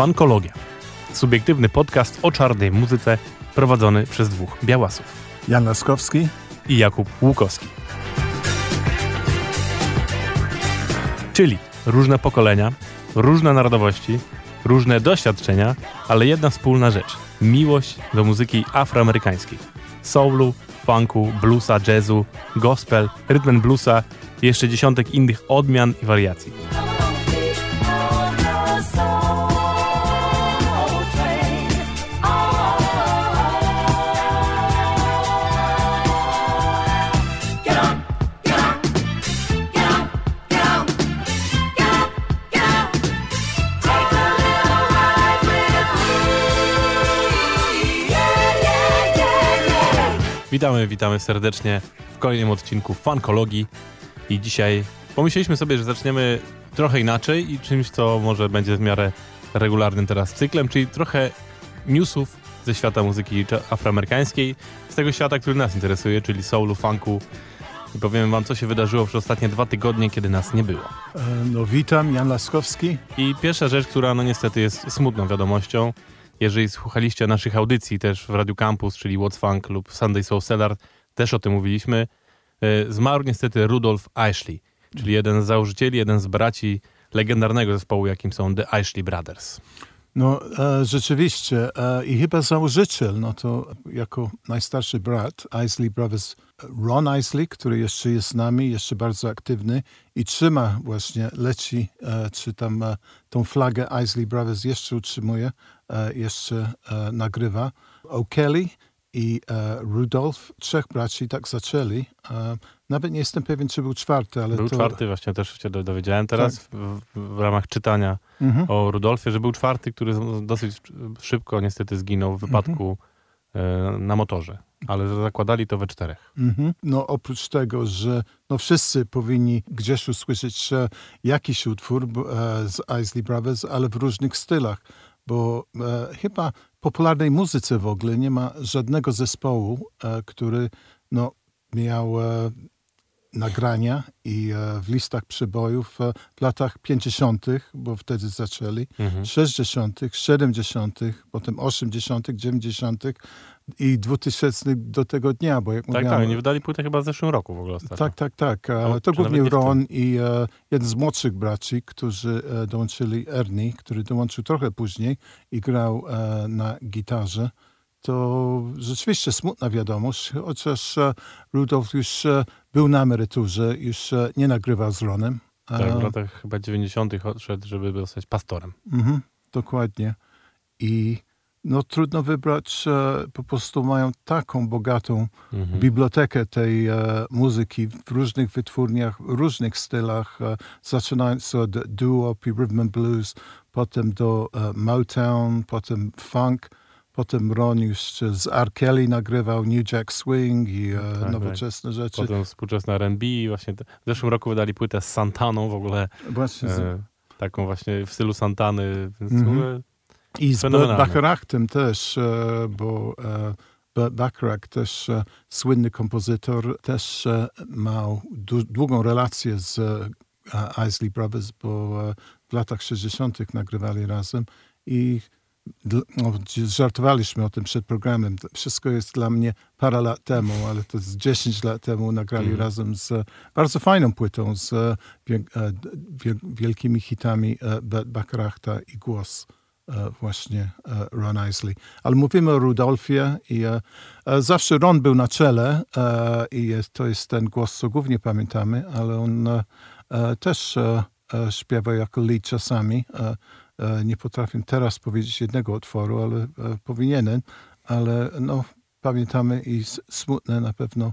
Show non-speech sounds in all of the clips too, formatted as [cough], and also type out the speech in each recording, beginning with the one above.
Fankologia. Subiektywny podcast o czarnej muzyce prowadzony przez dwóch białasów. Jan Laskowski i Jakub Łukowski. Czyli różne pokolenia, różne narodowości, różne doświadczenia, ale jedna wspólna rzecz miłość do muzyki afroamerykańskiej. Soulu, funku, bluesa, jazzu, gospel, rytm bluesa i jeszcze dziesiątek innych odmian i wariacji. Witamy, witamy serdecznie w kolejnym odcinku Fankologii i dzisiaj pomyśleliśmy sobie, że zaczniemy trochę inaczej i czymś, co może będzie w miarę regularnym teraz cyklem, czyli trochę newsów ze świata muzyki afroamerykańskiej, z tego świata, który nas interesuje, czyli soulu, funku. I powiem wam, co się wydarzyło przez ostatnie dwa tygodnie, kiedy nas nie było. E, no witam, Jan Laskowski. I pierwsza rzecz, która no niestety jest smutną wiadomością, jeżeli słuchaliście naszych audycji też w Radio Campus, czyli What's Funk lub Sunday Soul Cellar, też o tym mówiliśmy, e, zmarł niestety Rudolf Ashley, czyli jeden z założycieli, jeden z braci legendarnego zespołu, jakim są The Ashley Brothers. No e, rzeczywiście e, i chyba założyciel, no to jako najstarszy brat Isley Brothers, Ron Isley, który jeszcze jest z nami, jeszcze bardzo aktywny i trzyma właśnie, leci, e, czy tam e, tą flagę Isley Brothers jeszcze utrzymuje, jeszcze e, nagrywa. O'Kelly i Rudolf, trzech braci tak zaczęli. Nawet nie jestem pewien, czy był czwarty, ale Był to... czwarty, właśnie też się dowiedziałem teraz tak. w, w, ramach czytania mhm. o Rudolfie, że był czwarty, który dosyć szybko niestety zginął w wypadku mhm. na motorze. Ale zakładali to we czterech. Mhm. No oprócz tego, że no wszyscy powinni gdzieś usłyszeć jakiś utwór e, z Isley Brothers, ale w różnych stylach, bo e, chyba w popularnej muzyce w ogóle nie ma żadnego zespołu, e, który no, miał e, nagrania i e, w listach przebojów e, w latach 50., bo wtedy zaczęli, mhm. 60., 70., potem 80., 90., i 2000 do tego dnia, bo jak tak, mówiłem... Tak, nie wydali płytę chyba w zeszłym roku w ogóle ostatnio. Tak, tak, tak. No, to głównie Ron i e, jeden z młodszych braci, którzy e, dołączyli, Ernie, który dołączył trochę później i grał e, na gitarze. To rzeczywiście smutna wiadomość, chociaż e, Rudolf już e, był na emeryturze, już e, nie nagrywał z Ronem. Tak, w latach chyba 90. odszedł, żeby zostać pastorem. Mhm, dokładnie. I no trudno wybrać, e, po prostu mają taką bogatą mhm. bibliotekę tej e, muzyki w różnych wytwórniach, w różnych stylach, e, zaczynając od doo-wop i rhythm and blues, potem do e, Motown, potem funk, potem Ron już z R. Kelly nagrywał New Jack Swing i e, tak, tak. nowoczesne tak. rzeczy. Potem współczesne R&B, właśnie te, w zeszłym roku wydali płytę z Santaną w ogóle. Właśnie. E, taką właśnie w stylu Santany, więc mhm. I z Bacharachtem też, e, bo e, Bacharach też e, słynny kompozytor, też miał długą relację z Isley Brothers, bo w latach 60. nagrywali razem i no, żartowaliśmy o tym przed programem. Wszystko jest dla mnie parę lat temu, ale to z 10 lat temu nagrali mm. razem z bardzo fajną płytą, z wielkimi hitami Bacharachta i głos. E, właśnie e, Ron Isley. Ale mówimy o Rudolfie i e, zawsze Ron był na czele i to jest ten głos, co głównie pamiętamy, ale on też śpiewa jako lead czasami. Nie potrafię teraz powiedzieć jednego utworu, ale powinienem, ale no, pamiętamy i smutne na pewno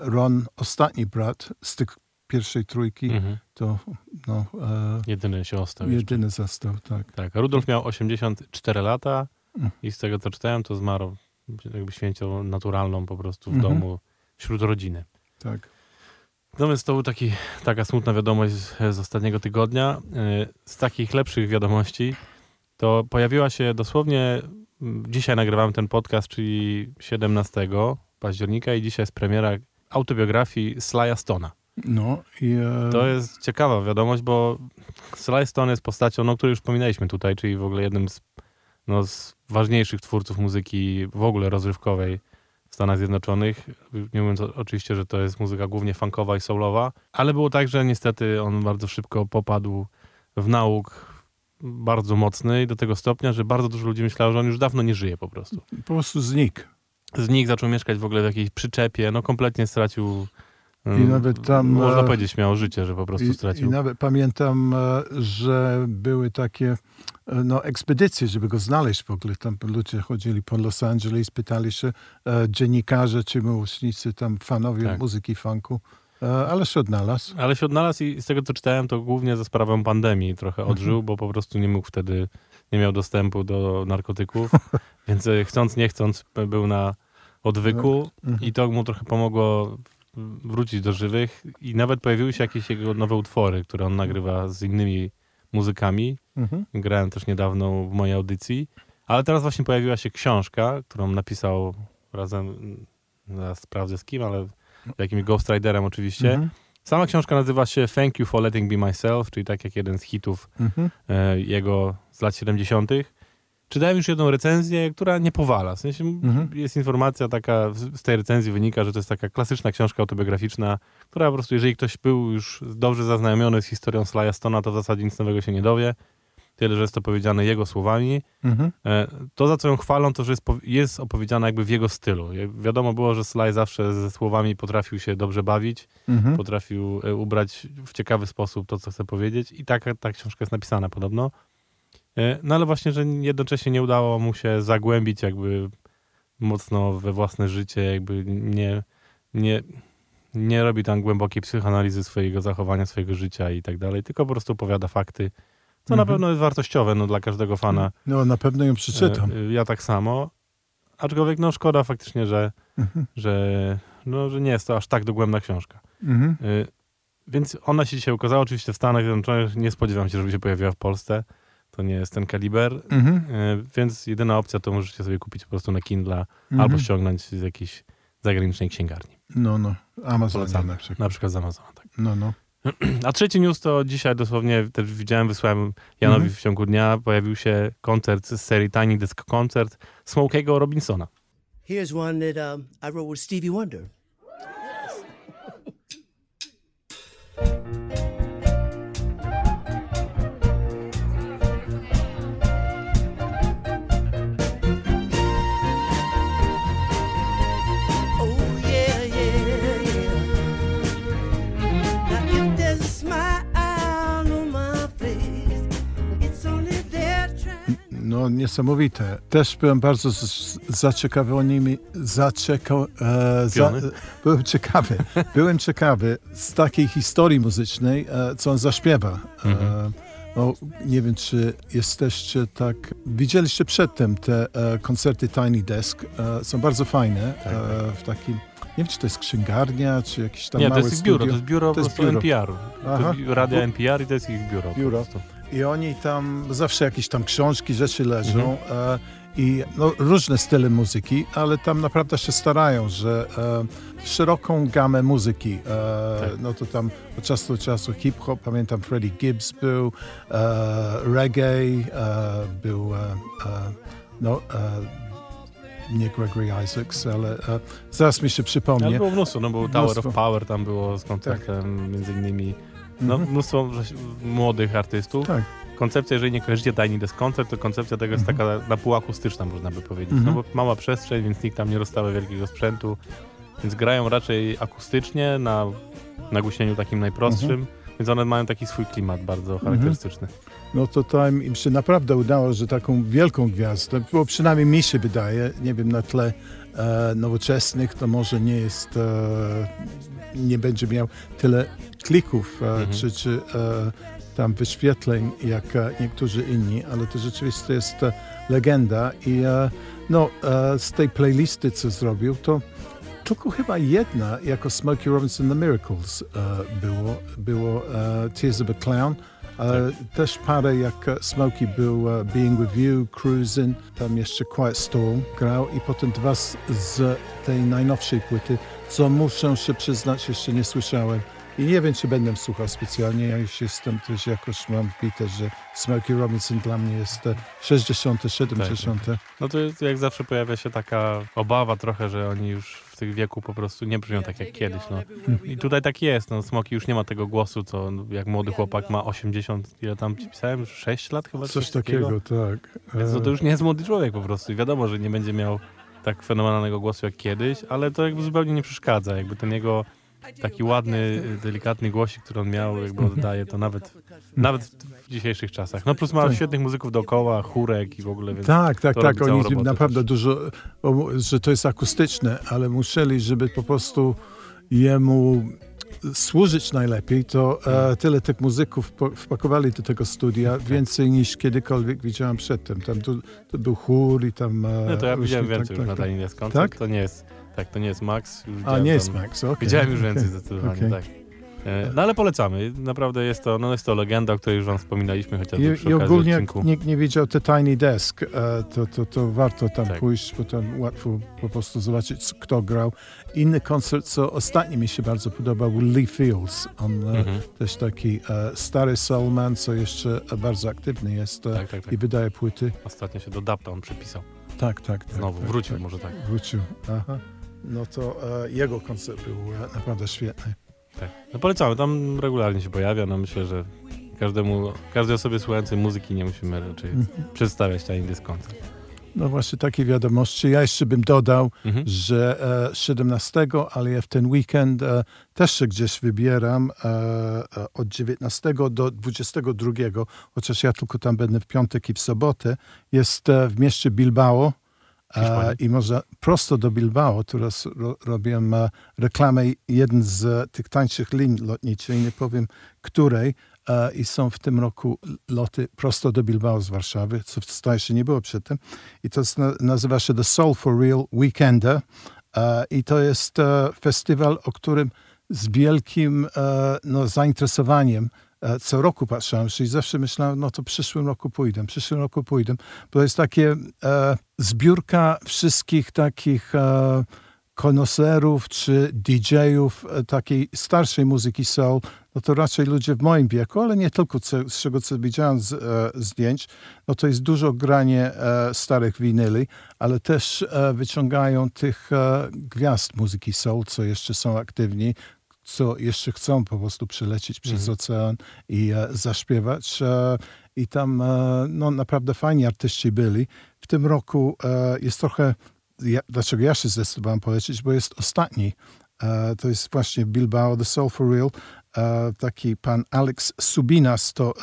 Ron, ostatni brat z tych pierwszej trójki, mhm. to no, e, jedyny się ostał. Jedyny jeszcze. został, tak. Tak, Rudolf miał 84 lata mm. i z tego co czytałem, to zmarł jakby śmiercią naturalną po prostu w mhm. domu wśród rodziny. Tak. Natomiast to był taki, taka smutna wiadomość z, z ostatniego tygodnia. E, z takich lepszych wiadomości to pojawiła się dosłownie, dzisiaj nagrywamy ten podcast, czyli 17 października i dzisiaj jest premiera autobiografii Slya Stona. No i... E... To jest ciekawa wiadomość, bo Sly Stone jest postacią, no, której już wspominaliśmy tutaj, czyli w ogóle jednym z, no, z ważniejszych twórców muzyki w ogóle rozrywkowej w Stanach Zjednoczonych. Nie mówiąc oczywiście, że to jest muzyka głównie funkowa i soulowa, ale było tak, że niestety on bardzo szybko popadł w nauk bardzo mocny i do tego stopnia, że bardzo dużo ludzi myślało, że on już dawno nie żyje po prostu. Po prostu znikł. Znikł, zaczął mieszkać w ogóle w jakiejś przyczepie, no kompletnie stracił i mm, nawet tam... Można e, powiedzieć miało życie, że po prostu stracił. I, i nawet pamiętam, e, że były takie e, no, ekspedycje, żeby go znaleźć w ogóle. Tam ludzie chodzili po Los Angeles, pytali się dziennikarze czy miłośnicy, tam fanowie tak. muzyki funku. Ale się odnalazł. Ale się odnalazł i z tego, co czytałem, to głównie za sprawą pandemii trochę mhm. odżył, bo po prostu nie mógł wtedy, nie miał dostępu do narkotyków, [laughs] więc chcąc, nie chcąc był na odwyku no, mhm. i to mu trochę pomogło wrócić do żywych i nawet pojawiły się jakieś jego nowe utwory, które on nagrywa z innymi muzykami. Mhm. Grałem też niedawno w mojej audycji, ale teraz właśnie pojawiła się książka, którą napisał razem, zaraz sprawdzę z kim, ale jakimś ghostwriterem oczywiście. Mhm. Sama książka nazywa się Thank You for Letting Be Myself, czyli tak jak jeden z hitów mhm. e, jego z lat 70 czytałem już jedną recenzję, która nie powala. W sensie mhm. jest informacja taka, z tej recenzji wynika, że to jest taka klasyczna książka autobiograficzna, która po prostu, jeżeli ktoś był już dobrze zaznajomiony z historią Slaja Stona, to w zasadzie nic nowego się nie dowie. Tyle, że jest to powiedziane jego słowami. Mhm. E, to, za co ją chwalą, to, że jest, jest opowiedziane jakby w jego stylu. Wiadomo było, że Sly zawsze ze słowami potrafił się dobrze bawić, mhm. potrafił e, ubrać w ciekawy sposób to, co chce powiedzieć i taka ta książka jest napisana podobno. E, no ale właśnie, że jednocześnie nie udało mu się zagłębić jakby mocno we własne życie, jakby nie, nie, nie robi tam głębokiej psychoanalizy swojego zachowania, swojego życia i tak dalej, tylko po prostu opowiada fakty, co mhm. na pewno jest wartościowe no, dla każdego fana. No na pewno ją przeczytam. E, ja tak samo. Aczkolwiek no szkoda faktycznie, że, mhm. że, no, że nie jest to aż tak dogłębna książka. Mhm. E, więc ona się dzisiaj ukazała oczywiście w Stanach Zjednoczonych. Nie spodziewam się, żeby się pojawiła w Polsce to nie jest ten kaliber, mhm. E, więc jedyna opcja to możecie sobie kupić po prostu na Kindle mhm. albo ściągnąć z jakiejś zagranicznej księgarni. No, no. Amazon na przykład. Na przykład z Amazona, tak. No, no. [clears throat] A trzeci news to dzisiaj dosłownie też widziałem, wysłałem Janowi mhm. w ciągu dnia, pojawił się koncert z serii Tiny Desk Concert Smokey'ego Robinsona. Here's one that um, I wrote with Stevie Wonder. [laughs] no niesamowite. Też byłem bardzo zaciekawiony, zacieka, e, za, [laughs] byłem ciekawy, byłem ciekawy z takiej historii muzycznej, e, co on zaśpiewa. E, mhm. no, nie wiem, czy jesteście tak... Widzieliście przedtem te e, koncerty Tiny Desk. E, są bardzo fajne. Tak, e, tak. w takim nie wiem, czy to jest księgarnia, czy jakiś tam Nie, to jest ich biuro, to jest biuro to jest biuro. NPR. Aha. Radia NPR i to jest ich biuro. biuro. I oni tam, zawsze jakieś tam książki, rzeczy leżą. Mhm. E, I no, różne style muzyki, ale tam naprawdę się starają, że e, szeroką gamę muzyki. E, tak. No to tam od czasu do czasu hip-hop, pamiętam Freddie Gibbs był, reggae, był no, nie Gregory Isaacs, ale e, zaraz mi się przypomnie. Ale było mnóstwo, no bo Tower mnóstwo. of Power tam było z koncertem, tak. między innymi no, mhm. mnóstwo młodych artystów. Tak. Koncepcja, jeżeli nie kojarzycie Tiny Desk Concert, to koncepcja tego jest mhm. taka na pół akustyczna, można by powiedzieć. No mhm. No bo mała przestrzeń, więc nikt tam nie rozstawia wielkiego sprzętu, więc grają raczej akustycznie, na nagłośnieniu takim najprostszym, więc one mają taki swój klimat bardzo charakterystyczny. No to tam im się naprawdę udało, że taką wielką gwiazdę, bo przynajmniej mi się wydaje, nie wiem, na tle e, nowoczesnych to może nie jest, e, nie będzie miał tyle klików e, mhm. czy, czy tam wyświetleń jak niektórzy inni, ale to rzeczywiście jest legenda i no, z tej playlisty, co zrobił, to tylko chyba jedna, jako Smokey Robinson The Miracles było, było Tears of a Clown. E, też parę jak Smokey był e, Being With You, Cruising, tam jeszcze Quiet Storm grał i potem dwa z, z tej najnowszej płyty, co muszę się przyznać, jeszcze nie słyszałem. I nie wiem, czy będę słuchał specjalnie. Ja już jestem też jakoś mam wbite, że Smokey Robinson dla mnie jest e, 60., 70. Tak, No to jak zawsze pojawia się taka obawa trochę, że oni już tych wieku po prostu nie brzmią tak jak kiedyś. No. I tutaj tak jest. No, Smoki już nie ma tego głosu, co jak młody chłopak ma 80, ile tam ci pisałem? 6 lat chyba? Coś takiego, tak. Więc no, to już nie jest młody człowiek po prostu. I wiadomo, że nie będzie miał tak fenomenalnego głosu jak kiedyś, ale to jakby zupełnie nie przeszkadza. Jakby ten jego taki ładny, delikatny głosik, który on miał, jakby oddaje to nawet, nawet w dzisiejszych czasach. No plus ma Tak. świetnych muzyków dookoła, chórek i w ogóle, więc Tak, tak, tak. Oni robotę naprawdę też. dużo, że to jest akustyczne, ale musieli, żeby po prostu jemu służyć najlepiej, to Hmm. e, tyle tych muzyków po, wpakowali do tego studia, Tak. więcej niż kiedykolwiek widziałem przedtem. Tam tu, to był chór i tam... E, No to ja widziałem tak, więcej tak, już na tak. Tiny Desk. Tak? To nie jest, tak, to nie jest Max. A, nie jest tam- Max, okej. Widziałem już więcej zdecydowanie, okej. tak. E, No ale polecamy. Naprawdę jest to, no jest to legenda, o której już wam wspominaliśmy, chociażby I, przy I ogólnie jak odcinku. nikt nie widział te Tiny Desk, e, to, to, to warto tam Tak. pójść, bo tam łatwo po prostu zobaczyć, kto grał. Inny koncert, co ostatnio mi się bardzo podobał, był Lee Fields. On e, Mhm. też taki stary soulman, co jeszcze bardzo aktywny jest Tak, tak, tak. i wydaje płyty. Ostatnio się do Dapta on przypisał. Tak, tak. tak Znowu, tak, wrócił tak. może tak. Wrócił, aha. No to jego koncert był naprawdę świetny. Tak. No polecamy, tam regularnie się pojawia, no myślę, że każdemu, każdej osobie słuchającej muzyki nie musimy raczej Mhm. przedstawiać Tiny Desk Concert. No właśnie takie wiadomości. Ja jeszcze bym dodał, Mhm. że e, 17, ale ja w ten weekend e, też się gdzieś wybieram e, e, od 19 do 22, chociaż ja tylko tam będę w piątek i w sobotę. Jest e, w mieście Bilbao. E. I można prosto do Bilbao, teraz ro, robię e, reklamę jeden z e, tych tańszych linii lotniczych, nie powiem której, i są w tym roku loty prosto do Bilbao z Warszawy, co wcale się nie było przedtem. I to jest, na- nazywa się The Soul for Real Weekender. I to jest festiwal, o którym z wielkim no, zainteresowaniem co roku patrzyłem, czyli zawsze myślałem, no to przyszłym roku pójdę, przyszłym roku pójdę. Bo to jest takie e, zbiórka wszystkich takich e, konoserów czy DJ-ów e, takiej starszej muzyki soul, no to raczej ludzie w moim wieku, ale nie tylko, co, z czego co widziałem z, e, zdjęć, no to jest dużo granie e, starych winyli, ale też e, wyciągają tych e, gwiazd muzyki soul, co jeszcze są aktywni, co jeszcze chcą po prostu przylecieć przez Mhm. ocean i e, zaśpiewać. E, I tam e, no, naprawdę fajni artyści byli. W tym roku e, jest trochę, ja, dlaczego ja się zdecydowałem polecieć, bo jest ostatni. E, to jest właśnie Bilbao, The Soul for Real. E, taki pan Alex Subinas to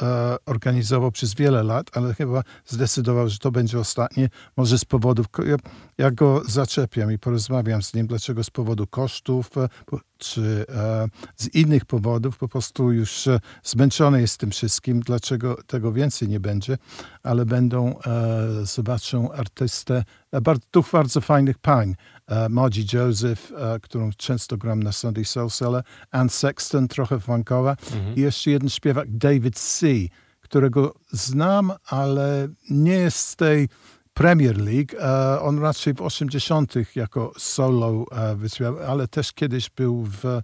organizował przez wiele lat, ale chyba zdecydował, że to będzie ostatnie. Może z powodów, ja, ja go zaczepiam i porozmawiam z nim, dlaczego z powodu kosztów, e, czy e, z innych powodów, po prostu już e, zmęczony jest tym wszystkim, dlaczego tego więcej nie będzie, ale będą, zobaczą artystę, bardzo, dwóch bardzo fajnych pań, Margie Joseph, którą często gram na Sunday Soul Cellar, Ann Sexton, trochę funkowa Mhm. i jeszcze jeden śpiewak, David C., którego znam, ale nie jest z tej Premier League. On raczej w 80. jako solo e, wyśpiewał, ale też kiedyś był w e,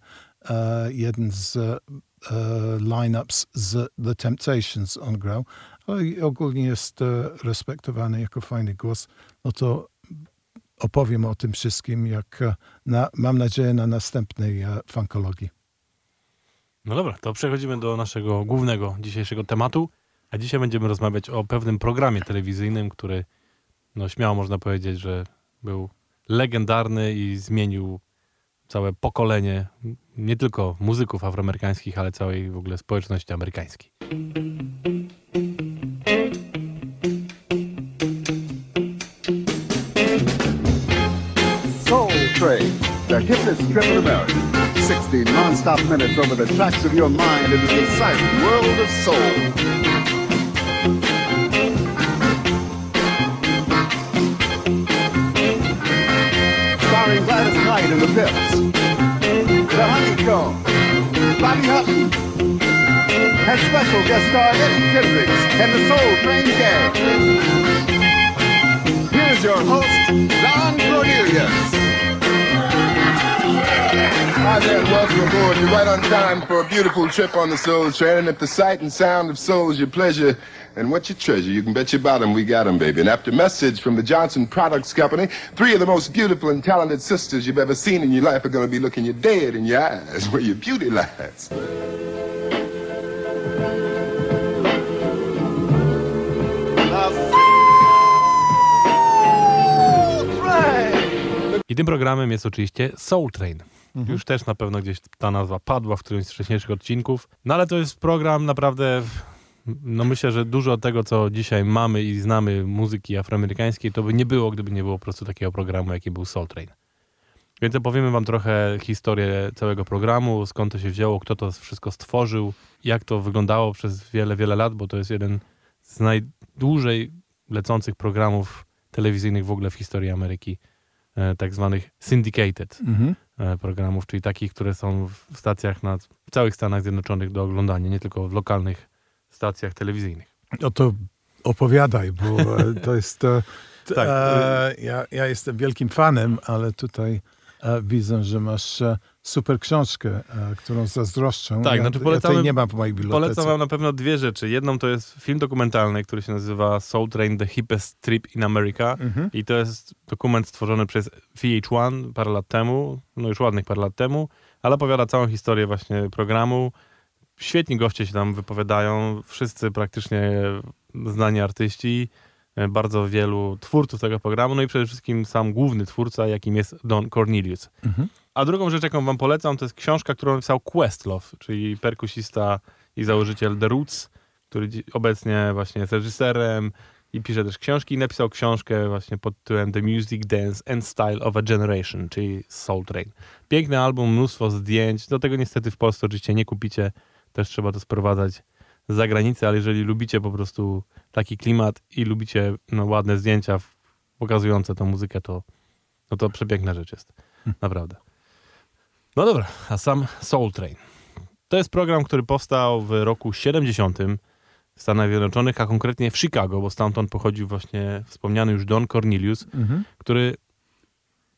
jeden z e, lineups z The Temptations on grał, ale i ogólnie jest respektowany jako fajny głos. No to opowiem o tym wszystkim, jak na, mam nadzieję na następnej fankologii. No dobra, to przechodzimy do naszego głównego dzisiejszego tematu, a dzisiaj będziemy rozmawiać o pewnym programie telewizyjnym, który no śmiało można powiedzieć, że był legendarny i zmienił całe pokolenie nie tylko muzyków afroamerykańskich, ale całej w ogóle społeczności amerykańskiej. Soul Train, the hippest trip in America. 60 non-stop minutes over the tracks of your mind into the exciting world of soul. In the Pips. The Honeycomb, Bobby Hutton, and special guest star Eddie Kendricks and the Soul Train Gang. Here's your host, Don Cornelius. Hi there, welcome aboard. You're right on time for a beautiful trip on the Soul Train. And if the sight and sound of soul is your pleasure and what your treasure, you can bet your bottom we got 'em, baby. And after message from the Johnson Products Company, three of the most beautiful and talented sisters you've ever seen in your life are going to be looking you dead in your eyes [laughs] where your beauty lies. I tym programem jest oczywiście Soul Train. Już też na pewno gdzieś ta nazwa padła w którymś z wcześniejszych odcinków. No ale to jest program naprawdę, no myślę, że dużo tego, co dzisiaj mamy i znamy muzyki afroamerykańskiej, to by nie było, gdyby nie było po prostu takiego programu, jaki był Soul Train. Więc opowiemy wam trochę historię całego programu, skąd to się wzięło, kto to wszystko stworzył, jak to wyglądało przez wiele, wiele lat, bo to jest jeden z najdłużej lecących programów telewizyjnych w ogóle w historii Ameryki, e, tak zwanych syndicated Mhm. e, programów, czyli takich, które są w stacjach na w całych Stanach Zjednoczonych do oglądania, nie tylko w lokalnych stacjach telewizyjnych. No to opowiadaj, bo [laughs] to jest... e, Tak, e, ja, ja jestem wielkim fanem, ale tutaj e, widzę, że masz e, super książkę, którą zazdroszczę. Tak, ja, znaczy ja polecamy- tej nie mam w mojej bibliotece. Polecam wam na pewno dwie rzeczy. Jedną to jest film dokumentalny, który się nazywa Soul Train The Hippest Trip in America Mhm. i to jest dokument stworzony przez VH1 parę lat temu, no już ładnych parę lat temu, ale opowiada całą historię właśnie programu. Świetni goście się tam wypowiadają, wszyscy praktycznie znani artyści, e, bardzo wielu twórców tego programu, no i przede wszystkim sam główny twórca, jakim jest Don Cornelius. Mhm. A drugą rzecz, jaką wam polecam, to jest książka, którą napisał Questlove, czyli perkusista i założyciel The Roots, który obecnie właśnie jest reżyserem i pisze też książki. I napisał książkę właśnie pod tytułem The Music, Dance and Style of a Generation, czyli Soul Train. Piękny album, mnóstwo zdjęć. Do tego niestety w Polsce oczywiście nie kupicie. Też trzeba to sprowadzać z zagranicy, ale jeżeli lubicie po prostu taki klimat i lubicie no, ładne zdjęcia pokazujące tą muzykę, to, no to przepiękna rzecz jest. Naprawdę. No dobra, a sam Soul Train. To jest program, który powstał w roku 70 w Stanach Zjednoczonych, a konkretnie w Chicago, bo stamtąd pochodził właśnie wspomniany już Don Cornelius, Mhm. który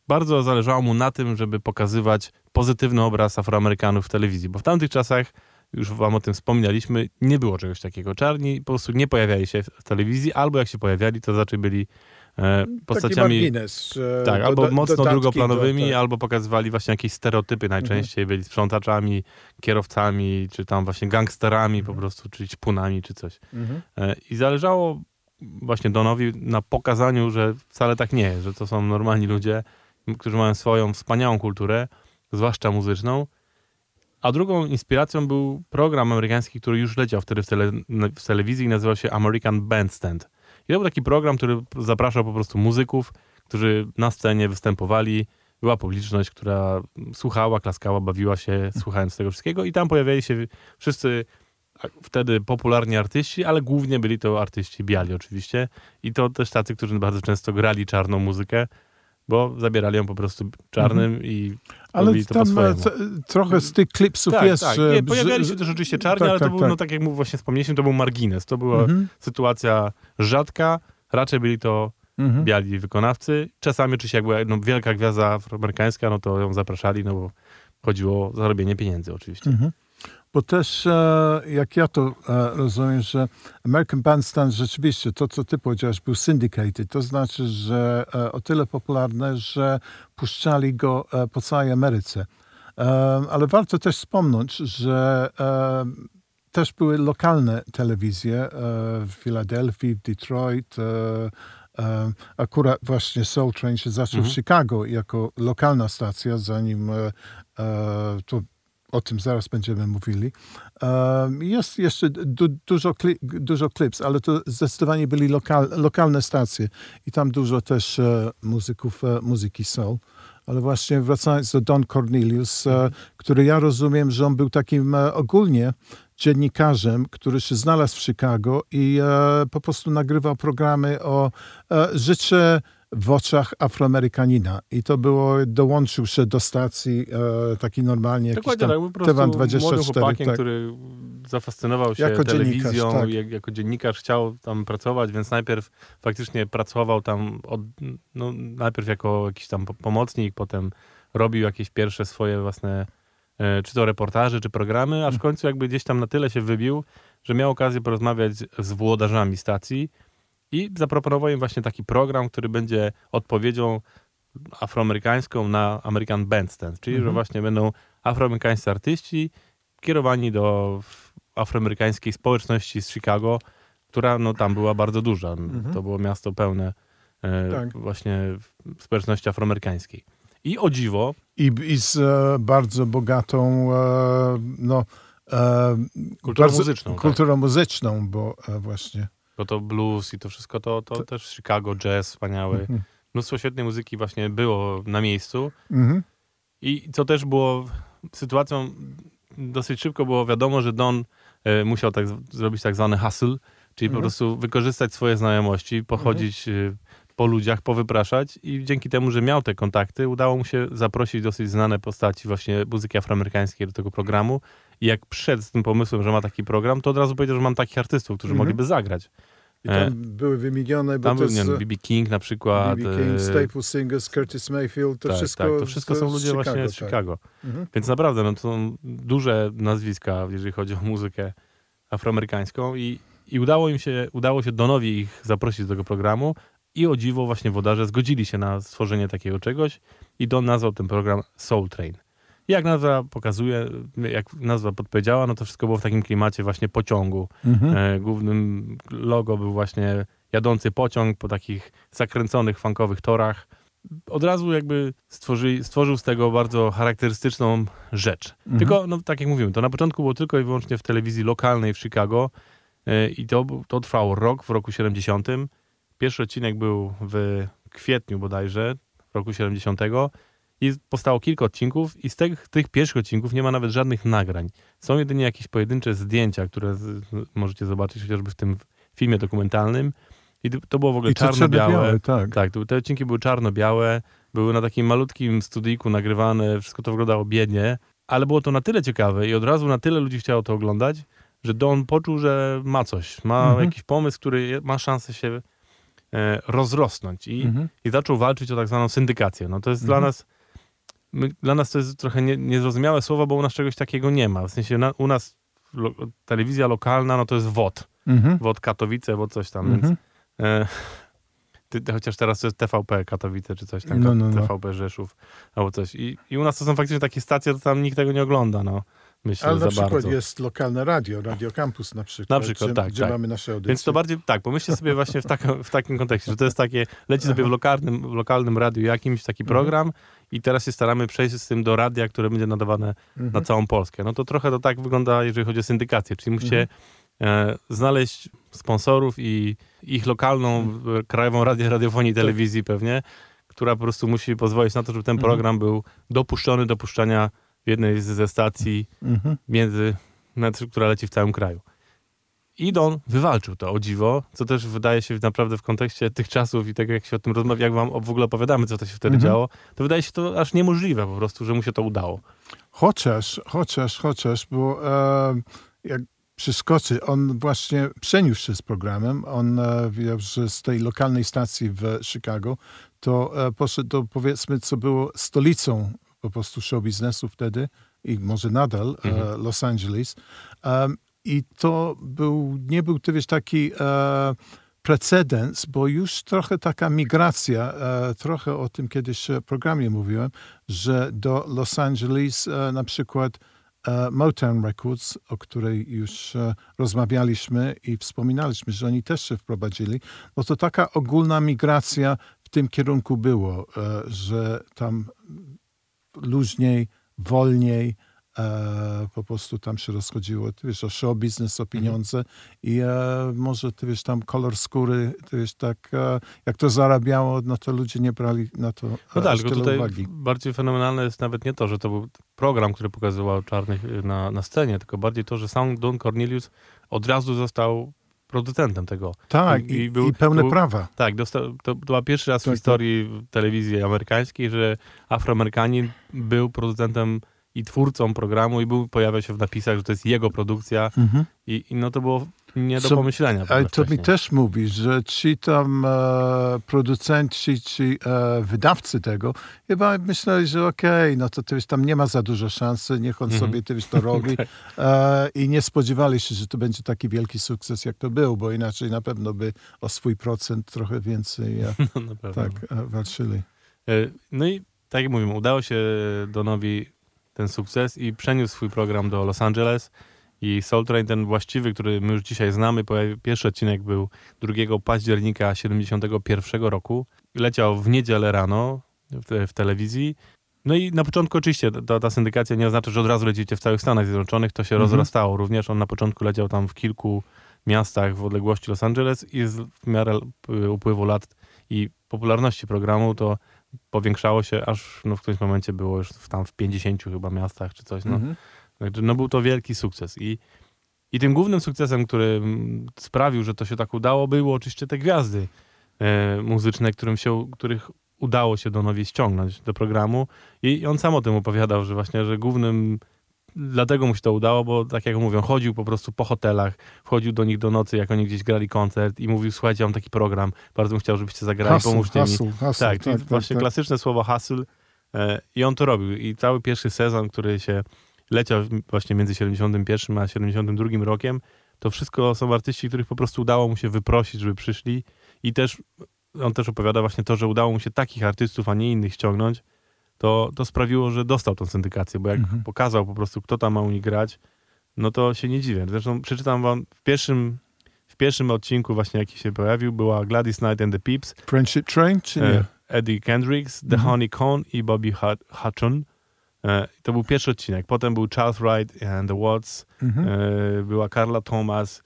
bardzo zależało mu na tym, żeby pokazywać pozytywny obraz Afroamerykanów w telewizji, bo w tamtych czasach, już wam o tym wspomnieliśmy, nie było czegoś takiego. Czarni po prostu nie pojawiali się w telewizji, albo jak się pojawiali, to raczej byli e, postaciami... Tak, do- albo mocno drugoplanowymi, do- tak. albo pokazywali właśnie jakieś stereotypy najczęściej. Byli sprzątaczami, kierowcami, czy tam właśnie gangsterami po prostu, czy ćpunami, czy coś. Mhm. E, I zależało właśnie Donowi na pokazaniu, że wcale tak nie jest, że to są normalni ludzie, którzy mają swoją wspaniałą kulturę, zwłaszcza muzyczną. A drugą inspiracją był program amerykański, który już leciał wtedy w, tele, w telewizji i nazywał się American Bandstand. I to był taki program, który zapraszał po prostu muzyków, którzy na scenie występowali. Była publiczność, która słuchała, klaskała, bawiła się, słuchając tego wszystkiego. I tam pojawiali się wszyscy wtedy popularni artyści, ale głównie byli to artyści biali oczywiście. I to też tacy, którzy bardzo często grali czarną muzykę, bo zabierali ją po prostu czarnym i Ale robili to po tam e, trochę z tych klipsów Tak, jest. tak. że- Nie, pojawiali się też oczywiście czarni, tak, ale to tak, był, tak. no tak jak mu właśnie wspomnieliśmy, to był margines. To była Mhm. sytuacja rzadka. Raczej byli to Mhm. biali wykonawcy. Czasami oczywiście jak była no, wielka gwiazda afroamerykańska, no to ją zapraszali, no bo chodziło o zarobienie pieniędzy oczywiście. Bo też, e, jak ja to e, rozumiem, że American Bandstand rzeczywiście, to co ty powiedziałeś, był syndicated. To znaczy, że e, o tyle popularne, że puszczali go po całej Ameryce. Ale warto też wspomnieć, że też były lokalne telewizje w Filadelfii, w Detroit. Akurat właśnie Soul Train się zaczął Mhm. w Chicago jako lokalna stacja, zanim to o tym zaraz będziemy mówili. Jest jeszcze du, dużo, kli, dużo klips, ale to zdecydowanie byli lokal, lokalne stacje i tam dużo też e, muzyków e, muzyki soul. Ale właśnie wracając do Don Cornelius, e, który ja rozumiem, że on był takim ogólnie dziennikarzem, który się znalazł w Chicago i po prostu nagrywał programy o życie w oczach Afroamerykanina. I to było, dołączył się do stacji e, taki normalnie jakiś Dokładnie, tam tak, po prostu Tewan młodym 24, chłopakiem, tak. który zafascynował się Jako telewizją, dziennikarz, tak. jak, jako dziennikarz chciał tam pracować, więc najpierw faktycznie pracował tam, od, no, najpierw jako jakiś tam po- pomocnik, potem robił jakieś pierwsze swoje własne, e, czy to reportaże, czy programy, Mm. aż w końcu jakby gdzieś tam na tyle się wybił, że miał okazję porozmawiać z włodarzami stacji i zaproponował im właśnie taki program, który będzie odpowiedzią afroamerykańską na American Bandstand, czyli że właśnie będą afroamerykańscy artyści kierowani do afroamerykańskiej społeczności z Chicago, która no, tam była bardzo duża. To było miasto pełne e, Tak. właśnie społeczności afroamerykańskiej. I o dziwo, I, i z e, bardzo bogatą e, no, e, Kulturą bardzo- muzyczną, tak. Kulturą muzyczną, bo e, właśnie bo to blues i to wszystko, to, to też Chicago, jazz wspaniały. Mnóstwo świetnej muzyki właśnie było na miejscu. mhm. I co też było sytuacją, dosyć szybko było wiadomo, że Don e, musiał tak zrobić tak zwany hustle, czyli po prostu wykorzystać swoje znajomości, pochodzić e, po ludziach, powypraszać i dzięki temu, że miał te kontakty, udało mu się zaprosić dosyć znane postaci właśnie muzyki afroamerykańskiej do tego programu i jak przyszedł z tym pomysłem, że ma taki program, to od razu powiedział, że mam takich artystów, którzy mogliby zagrać. I tam E, były wymienione, bo Tam to jest B.B. King na przykład. B.B. King, e, Staple Singers, Curtis Mayfield, to tak, wszystko tak, to wszystko są ludzie właśnie Chicago, z tak. Chicago. Mhm. Więc naprawdę, no to są duże nazwiska, jeżeli chodzi o muzykę afroamerykańską i, i udało im się, udało się Donowi ich zaprosić do tego programu i o dziwo właśnie wodarze zgodzili się na stworzenie takiego czegoś i Don nazwał ten program Soul Train. Jak nazwa pokazuje, jak nazwa podpowiedziała, no to wszystko było w takim klimacie właśnie pociągu. Mhm. E, głównym logo był właśnie jadący pociąg po takich zakręconych, funkowych torach. Od razu jakby stworzy, stworzył z tego bardzo charakterystyczną rzecz. Tylko, no tak jak mówimy, to na początku było tylko i wyłącznie w telewizji lokalnej w Chicago e, i to, to trwało rok, w roku 70. Pierwszy odcinek był w kwietniu bodajże, roku 70. I powstało kilka odcinków i z tych, tych pierwszych odcinków nie ma nawet żadnych nagrań. Są jedynie jakieś pojedyncze zdjęcia, które z, możecie zobaczyć chociażby w tym filmie dokumentalnym. I to- było w ogóle czarno-białe. tak. Tak, te odcinki były czarno-białe, były na takim malutkim studiku nagrywane, wszystko to wyglądało biednie, ale było to na tyle ciekawe i od razu na tyle ludzi chciało to oglądać, że Don poczuł, że ma coś, ma Mhm. jakiś pomysł, który ma szansę się e, rozrosnąć i, Mhm. i zaczął walczyć o tak zwaną syndykację. No to jest dla nas my, dla nas to jest trochę nie, niezrozumiałe słowo, bo u nas czegoś takiego nie ma. W sensie na, u nas lo, telewizja lokalna, no to jest WOT. Mhm. WOT Katowice, WOT coś tam, Mhm. więc e, ty, chociaż teraz to jest TVP Katowice, czy coś tam, No, no, no. TVP Rzeszów, albo coś. I, I u nas to są faktycznie takie stacje, to tam nikt tego nie ogląda, no. Myślę, Ale na za przykład bardzo. jest lokalne radio, Radio Campus na przykład, Na przykład, gdzie, tak, gdzie tak. mamy nasze audycje. Więc to bardziej, tak, pomyślcie sobie właśnie w, takim w takim kontekście, że to jest takie, leci sobie w lokalnym, w lokalnym radiu jakimś taki Mhm. program i teraz się staramy przejść z tym do radia, które będzie nadawane Mhm. na całą Polskę. No to trochę to tak wygląda, jeżeli chodzi o syndykację, czyli musicie Mhm. e, znaleźć sponsorów i ich lokalną, Mhm. e, krajową radię, radiofonii i Tak. telewizji pewnie, która po prostu musi pozwolić na to, żeby ten Mhm. program był dopuszczony do puszczania w jednej ze stacji Mhm. między, która leci w całym kraju. I Don wywalczył to, o dziwo, co też wydaje się naprawdę w kontekście tych czasów i tego, jak się o tym rozmawia, jak wam w ogóle opowiadamy, co to się wtedy Mhm. działo, to wydaje się to aż niemożliwe po prostu, że mu się to udało. Chociaż, chociaż, chociaż, bo e, jak przeskoczy, on właśnie przeniósł się z programem, on e, wiedział, że z tej lokalnej stacji w Chicago, to e, poszedł do, powiedzmy, co było stolicą po prostu show biznesu wtedy i może nadal, e, Los Angeles. Em, I to był, nie był to wiesz, taki e, precedens, bo już trochę taka migracja, e, trochę o tym kiedyś w programie mówiłem, że do Los Angeles e, na przykład e, Motown Records, o której już e, rozmawialiśmy i wspominaliśmy, że oni też się wprowadzili, no to taka ogólna migracja w tym kierunku było, e, że tam luźniej, wolniej, e, po prostu tam się rozchodziło, ty wiesz, o show business, o pieniądze i e, może, ty wiesz, tam kolor skóry, ty wiesz, tak, e, jak to zarabiało, no to ludzie nie brali na to No e, tak, tylko tyle tutaj uwagi. bardziej fenomenalne jest nawet nie to, że to był program, który pokazywał czarnych y, na, na scenie, tylko bardziej to, że sam Don Cornelius od razu został producentem tego. Tak, i, i, pełne był, prawa. Tak, dostał, to była pierwszy raz Tak, w historii telewizji amerykańskiej, że Afroamerykanin był producentem i twórcą programu i był, pojawia się w napisach, że to jest jego produkcja Mhm. i, i no to było nie do Co- pomyślenia. Ale to mi też mówi, że ci tam e, producenci, ci e, wydawcy tego, chyba myśleli, że okej, no to, już tam nie ma za dużo szansy, niech on Mhm. sobie już to robi. [laughs] e, I nie spodziewali się, że to będzie taki wielki sukces, jak to był, bo inaczej na pewno by o swój procent trochę więcej e, [laughs] No, tak e, walczyli. E, No i tak jak mówimy, udało się Donowi ten sukces i przeniósł swój program do Los Angeles i Soul Train, ten właściwy, który my już dzisiaj znamy, pierwszy odcinek był 2 października 71 roku. Leciał w niedzielę rano w, te, w telewizji. No i na początku oczywiście ta, ta syndykacja nie oznacza, że od razu lecicie w całych Stanach Zjednoczonych, to się Mhm. rozrastało. Również on na początku leciał tam w kilku miastach w odległości Los Angeles i z, w miarę y, upływu lat i popularności programu to powiększało się, aż no, w którymś momencie było już w, tam w 50 chyba miastach czy coś. No. Mhm. Także no, był to wielki sukces. I, I tym głównym sukcesem, który sprawił, że to się tak udało, były oczywiście te gwiazdy e, muzyczne, którym się, których udało się Donowi ściągnąć do programu. I, I on sam o tym opowiadał, że właśnie, że głównym dlatego mu się to udało, bo tak jak mówią, chodził po prostu po hotelach, wchodził do nich do nocy, jak oni gdzieś grali koncert i mówił, słuchajcie, mam taki program, bardzo bym chciał, żebyście zagrali, Hustle, pomóżcie mi. hustle, hustle, Tak, czyli właśnie klasyczne słowo hustle e, i on to robił. I cały pierwszy sezon, który się leciał właśnie między 71 a 72 rokiem, to wszystko są artyści, których po prostu udało mu się wyprosić, żeby przyszli i też on też opowiada właśnie to, że udało mu się takich artystów, a nie innych ściągnąć, to, to sprawiło, że dostał tą syndykację, bo jak Mhm. pokazał po prostu, kto tam ma u nich grać, no to się nie dziwię. Zresztą przeczytam wam w pierwszym, w pierwszym odcinku właśnie, jaki się pojawił, była Gladys Knight and the Peeps, Friendship Train, czy nie? e, Eddie Kendricks, The Mhm. Honey Cone i Bobby Hut- Hutchon. E, To był pierwszy odcinek. Potem był Charles Wright and the Watts, Mhm. e, była Carla Thomas,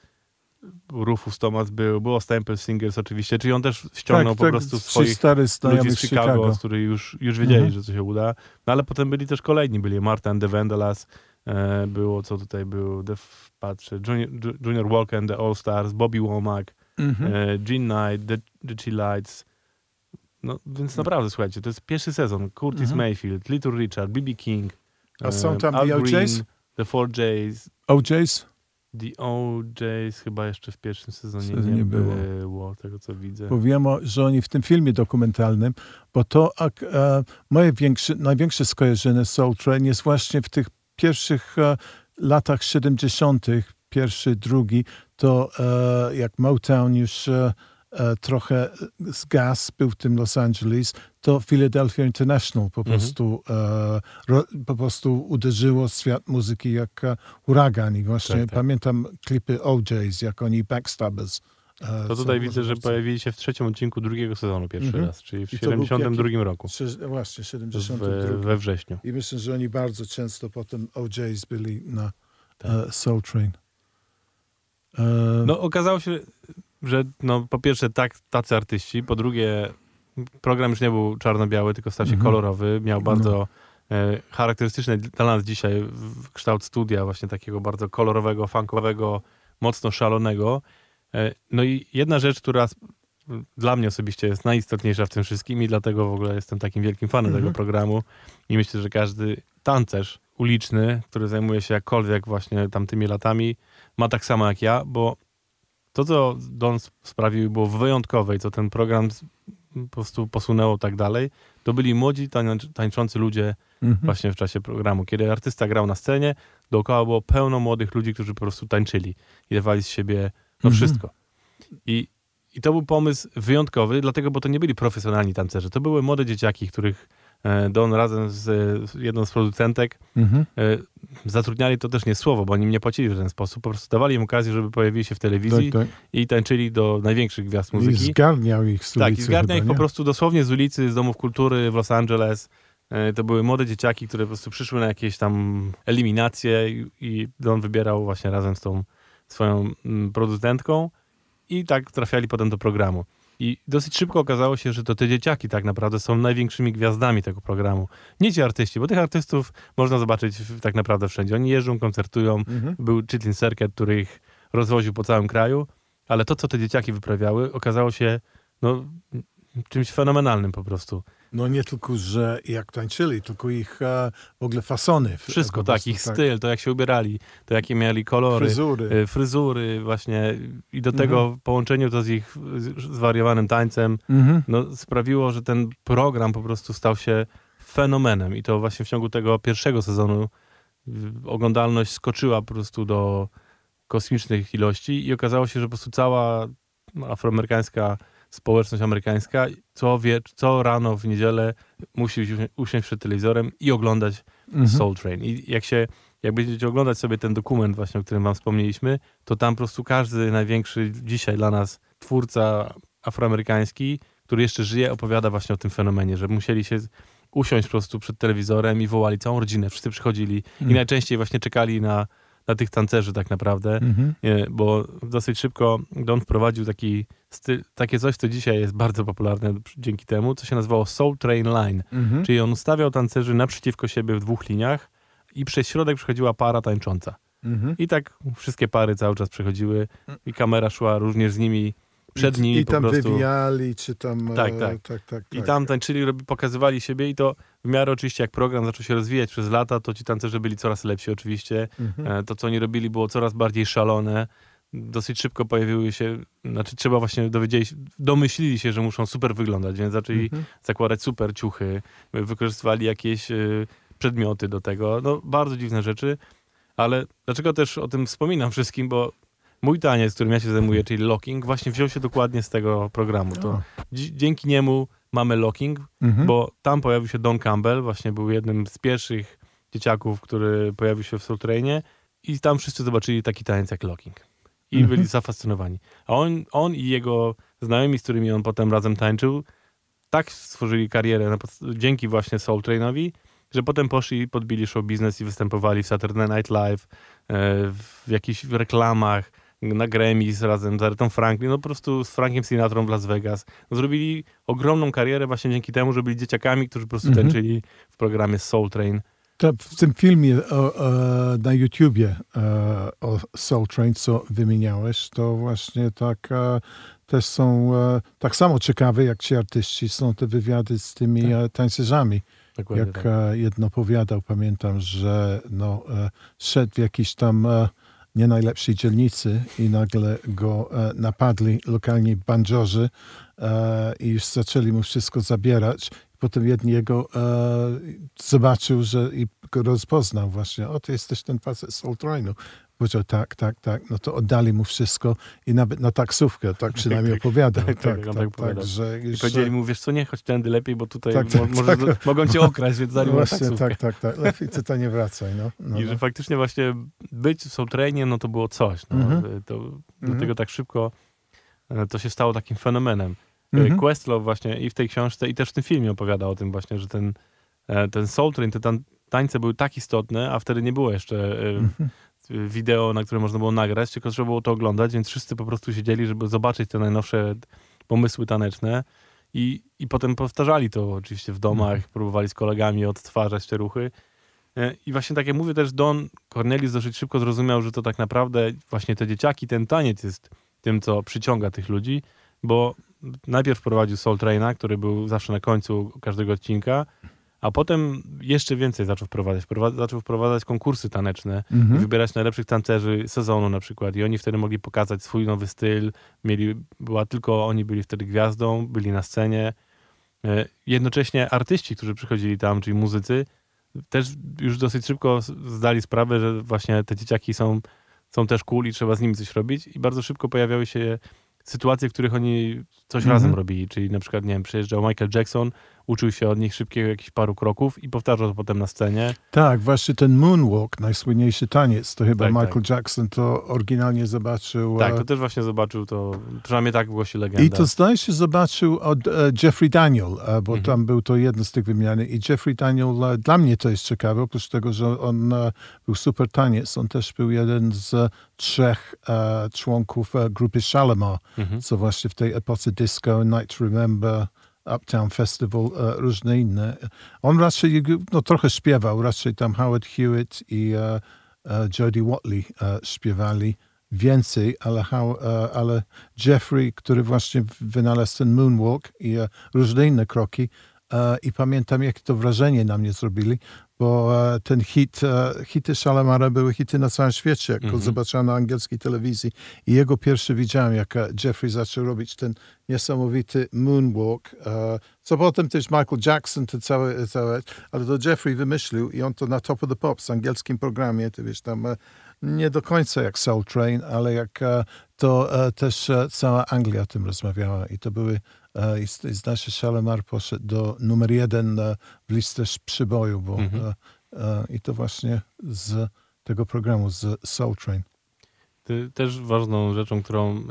Rufus Thomas był, było Stample Singers oczywiście, czyli on też ściągnął po prostu Tak, ci swoich stary ludzi z Chicago, Chicago. z których już, już wiedzieli, Mhm. że to się uda. No ale potem byli też kolejni, byli Marta and the Vandellas, e, było, co tutaj był, the, f- patrzę, Junior, Ju- Junior Walker and the All Stars, Bobby Womack, Mhm. e, Jean Knight, The, the Chill-Lights. No, więc naprawdę, słuchajcie, to jest pierwszy sezon. Curtis Mhm. Mayfield, Little Richard, B.B. King, A są tam Al The Green, OJs? The Four Jays, OJs? The OJs chyba jeszcze w pierwszym sezonie Sezonie nie było. było, tego co widzę. Bo wiem, o- że oni w tym filmie dokumentalnym, bo to ak, e, moje większe, największe skojarzenie z Soul Train jest właśnie w tych pierwszych e, latach 70., pierwszy, drugi, to e, jak Motown już e, e, trochę zgasł, był w tym Los Angeles, to Philadelphia International po Mhm. prostu, e, ro, po prostu uderzyło świat muzyki jak e, huragan i właśnie Tak, tak. pamiętam klipy OJs, jak oni Backstabbers. e, To tutaj widzę, że pojawili się w trzecim odcinku drugiego sezonu pierwszy Mhm. raz, czyli w I to był 72 roku, Właśnie, w, 72. we wrześniu. I myślę, że oni bardzo często potem OJs byli na Tak. e, Soul Train. E, No okazało się, że no, po pierwsze tak, tacy artyści, po drugie program już nie był czarno-biały, tylko stał się Mhm. kolorowy, miał bardzo e, charakterystyczny dla nas dzisiaj w- kształt studia, właśnie takiego bardzo kolorowego, funkowego, mocno szalonego. E, no i jedna rzecz, która dla mnie osobiście jest najistotniejsza w tym wszystkim i dlatego w ogóle jestem takim wielkim fanem Mhm. tego programu i myślę, że każdy tancerz uliczny, który zajmuje się jakkolwiek właśnie tamtymi latami, ma tak samo jak ja, bo to, co Don sp- sprawił, było wyjątkowe i co ten program po prostu posunęło tak dalej, to byli młodzi tańcz- tańczący ludzie mhm. właśnie w czasie programu. Kiedy artysta grał na scenie, dookoła było pełno młodych ludzi, którzy po prostu tańczyli i dawali z siebie no Mhm. wszystko. I, I to był pomysł wyjątkowy, dlatego, bo to nie byli profesjonalni tancerze. To były młode dzieciaki, których Don razem z jedną z producentek Mhm. e, zatrudniali, to też nie słowo, bo oni nie płacili w ten sposób. Po prostu dawali im okazję, żeby pojawili się w telewizji Tak, tak. i tańczyli do największych gwiazd I muzyki. zgarniał ich z Tak, i ulicy zgarnia chyba, ich po prostu dosłownie z ulicy, z domów kultury w Los Angeles. E, To były młode dzieciaki, które po prostu przyszły na jakieś tam eliminacje i, i Don wybierał właśnie razem z tą swoją mm, producentką i tak trafiali potem do programu. I dosyć szybko okazało się, że to te dzieciaki tak naprawdę są największymi gwiazdami tego programu. Nie ci artyści, bo tych artystów można zobaczyć tak naprawdę wszędzie. Oni jeżdżą, koncertują. Mhm. Był Chitlin Circuit, który ich rozwoził po całym kraju. ale to, co te dzieciaki wyprawiały, okazało się no, czymś fenomenalnym po prostu. No nie tylko, że jak tańczyli, tylko ich e, w ogóle fasony. Wszystko, tak, ich styl, to jak się ubierali, to jakie mieli kolory, Fryzury. y, fryzury właśnie i do Mhm. tego w połączeniu to z ich zwariowanym tańcem, Mhm. no, sprawiło, że ten program po prostu stał się fenomenem i to właśnie w ciągu tego pierwszego sezonu oglądalność skoczyła po prostu do kosmicznych ilości i okazało się, że po prostu cała afroamerykańska społeczność amerykańska co, wie, co rano w niedzielę musi usi- usiąść przed telewizorem i oglądać Mhm. Soul Train. I jak się, jak będziecie oglądać sobie ten dokument właśnie, o którym wam wspomnieliśmy, to tam po prostu każdy największy dzisiaj dla nas twórca afroamerykański, który jeszcze żyje, opowiada właśnie o tym fenomenie, że musieli się usiąść po prostu przed telewizorem i wołali całą rodzinę, wszyscy przychodzili i Mhm. najczęściej właśnie czekali na, na tych tancerzy tak naprawdę, Mhm. Nie, bo dosyć szybko Don wprowadził taki styl, takie coś, co dzisiaj jest bardzo popularne dzięki temu, co się nazywało Soul Train Line. Mhm. Czyli on ustawiał tancerzy naprzeciwko siebie w dwóch liniach i przez środek przechodziła para tańcząca. Mhm. I tak wszystkie pary cały czas przechodziły i kamera szła również z nimi przed I, nimi I po tam prostu. wywijali, czy tam... Tak, e, tak. tak, tak, I tak. tam tańczyli, pokazywali siebie i to w miarę oczywiście jak program zaczął się rozwijać przez lata, to ci tancerze byli coraz lepsi oczywiście. Mhm. E, To, co oni robili, było coraz bardziej szalone. Dosyć szybko pojawiły się, znaczy trzeba właśnie dowiedzieli, się- domyślili się, że muszą super wyglądać, więc zaczęli Mhm. zakładać super ciuchy, wykorzystywali jakieś y, przedmioty do tego. No, bardzo dziwne rzeczy, ale dlaczego też o tym wspominam wszystkim, bo mój taniec, którym ja się zajmuję, czyli locking, właśnie wziął się dokładnie z tego programu. To dzięki niemu mamy locking, Mhm. bo tam pojawił się Don Campbell, właśnie był jednym z pierwszych dzieciaków, który pojawił się w Soul Trainie i tam wszyscy zobaczyli taki taniec jak locking. I Mhm. byli zafascynowani. A on, on i jego znajomi, z którymi on potem razem tańczył, tak stworzyli karierę dzięki właśnie Soul Trainowi, że potem poszli i podbili show biznes i występowali w Saturday Night Live, e, w jakichś reklamach, na Grammys razem z Aretą Franklin, no po prostu z Frankiem Sinatrą w Las Vegas. No, zrobili ogromną karierę właśnie dzięki temu, że byli dzieciakami, którzy po prostu Mhm. tańczyli w programie Soul Train. To w tym filmie o, e, na YouTubie e, o Soul Train, co wymieniałeś, to właśnie tak e, też są e, tak samo ciekawe jak ci artyści, są te wywiady z tymi e, tańcerzami. Dokładnie Jak tak. e, jedno powiadał, pamiętam, że no, e, szedł w jakiejś tam e, nie najlepszej dzielnicy i nagle go e, napadli lokalni bandziorzy e, i już zaczęli mu wszystko zabierać. Potem jedni jego e, zobaczył, że i go rozpoznał właśnie. O, ty jesteś ten facet z Soul Trainu. Powiedział tak, tak, tak. No to oddali mu wszystko i nawet na taksówkę, tak przynajmniej [laughs] tak, opowiadał. tak, Tak, tak, tak, tak, tak że I powiedzieli mu, wiesz co, nie, chodź tędy lepiej, bo tutaj Tak, mo- tak, może, tak. mogą cię okraść, więc zanim Właśnie, taksówkę. tak, tak, tak. Lepiej tutaj nie wracaj, no. no, I no. że faktycznie właśnie być w Soul Trainie, no to było coś. No. Mhm. To, Mhm. Dlatego tak szybko e, to się stało takim fenomenem. E, Mhm. Questlove właśnie i w tej książce, i też w tym filmie opowiada o tym właśnie, że ten, e, ten Soul Train, te tańce były tak istotne, a wtedy nie było jeszcze e, Mhm. Wideo, na które można było nagrać, tylko trzeba było to oglądać, więc wszyscy po prostu siedzieli, żeby zobaczyć te najnowsze pomysły taneczne i, i potem powtarzali to oczywiście w domach, Mhm. próbowali z kolegami odtwarzać te ruchy. E, I właśnie tak jak mówię też Don Cornelis dosyć szybko zrozumiał, że to tak naprawdę właśnie te dzieciaki, ten taniec jest tym, co przyciąga tych ludzi, bo najpierw prowadził Soul Traina, który był zawsze na końcu każdego odcinka, a potem jeszcze więcej zaczął wprowadzać. Prowa- zaczął wprowadzać konkursy taneczne i Mhm. wybierać najlepszych tancerzy sezonu na przykład. I oni wtedy mogli pokazać swój nowy styl. Mieli, była tylko oni byli wtedy gwiazdą, byli na scenie. E, Jednocześnie artyści, którzy przychodzili tam, czyli muzycy, też już dosyć szybko zdali sprawę, że właśnie te dzieciaki są, są też cool i trzeba z nimi coś robić. I bardzo szybko pojawiały się sytuacje, w których oni coś Mhm. razem robili. Czyli na przykład, nie wiem, przyjeżdżał Michael Jackson, uczył się od nich szybkiego jakichś paru kroków i powtarzał to potem na scenie. Tak, właśnie ten moonwalk, najsłynniejszy taniec, to chyba Tak, Michael tak. Jackson to oryginalnie zobaczył. Tak, e, to też właśnie zobaczył to, przynajmniej tak głosi legenda. I to zdaje się zobaczył od e, Jeffrey Daniel, e, bo Mhm. tam był to jedno z tych wymian. I Jeffrey Daniel, dla mnie to jest ciekawe, oprócz tego, że on był super taniec, on też był jeden z trzech członków grupy Shalimar, Mhm. co właśnie w tej epoce disco, Night to Remember, Uptown Festival, e, różne inne. On raczej, no trochę śpiewał, raczej tam Howard Hewitt i e, e, Jodie Watley śpiewali więcej, ale, ale Jeffrey, który właśnie wynalazł ten moonwalk i różne inne kroki, i pamiętam, jakie to wrażenie na mnie zrobili, bo e, ten hit, e, hity Shalamara były hity na całym świecie, jak go Mhm. zobaczyłem na angielskiej telewizji. I jego pierwszy widziałem, jak e, Jeffrey zaczął robić ten niesamowity moonwalk, e, co potem też Michael Jackson, to całe, całe, ale to Jeffrey wymyślił i on to na Top of the Pops, angielskim programie, to wiesz, tam e, nie do końca jak Soul Train, ale jak e, to e, też e, cała Anglia o tym rozmawiała i to były e, i z- i zdaje się Shalamar poszedł do numer jeden e, w listę przyboju, bo Mhm. e, e, i to właśnie z tego programu, z Soul Train. Też ważną rzeczą, którą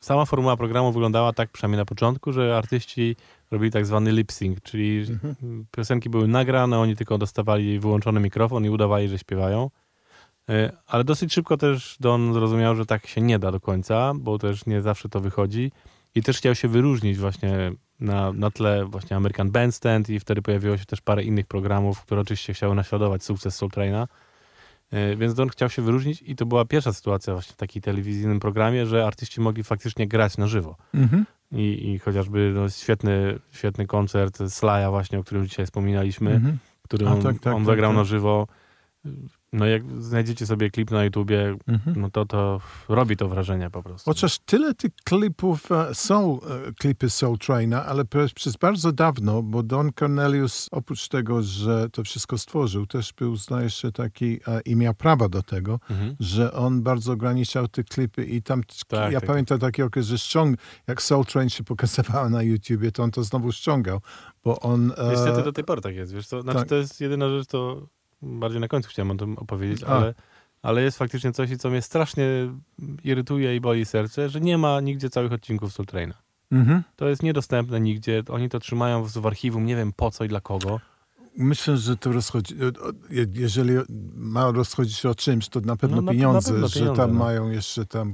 sama formuła programu wyglądała tak, przynajmniej na początku, że artyści robili tak zwany lip sync, czyli Mhm. piosenki były nagrane, oni tylko dostawali wyłączony mikrofon i udawali, że śpiewają. Ale dosyć szybko też Don zrozumiał, że tak się nie da do końca, bo też nie zawsze to wychodzi. I też chciał się wyróżnić właśnie na, na tle właśnie American Bandstand i wtedy pojawiło się też parę innych programów, które oczywiście chciały naśladować sukces Soul Traina. E, Więc Don chciał się wyróżnić i to była pierwsza sytuacja właśnie w takim telewizyjnym programie, że artyści mogli faktycznie grać na żywo. Mhm. I, i chociażby no, świetny, świetny koncert Slaja właśnie, o którym dzisiaj wspominaliśmy, Mhm. który A, on, tak, tak, on tak, zagrał tak. na żywo. No jak znajdziecie sobie klip na YouTubie, Mhm. no to to robi to wrażenie po prostu. Chociaż tyle tych klipów e, są e, klipy Soul Traina, ale przez bardzo dawno, bo Don Cornelius oprócz tego, że to wszystko stworzył, też był, zdaje się, taki e, i miał prawa do tego, Mhm. że on bardzo ograniczał te klipy i tam, Tak, ja tak, pamiętam taki okres, że ściąg, jak Soul Train się pokazywała na YouTubie, to on to znowu ściągał, bo on... Niestety do tej pory tak jest, wiesz co? Znaczy tak. to jest jedyna rzecz, to bardziej na końcu chciałem o tym opowiedzieć, A. ale, ale jest faktycznie coś, co mnie strasznie irytuje i boli serce, że nie ma nigdzie całych odcinków Soul Traina. mhm. To jest niedostępne nigdzie. Oni to trzymają w w archiwum, nie wiem po co i dla kogo. Myślę, że to rozchodzi, e, jeżeli ma rozchodzić się o czymś, to na pewno No, na- na pieniądze, pewno że pieniądze, tam no. mają jeszcze tam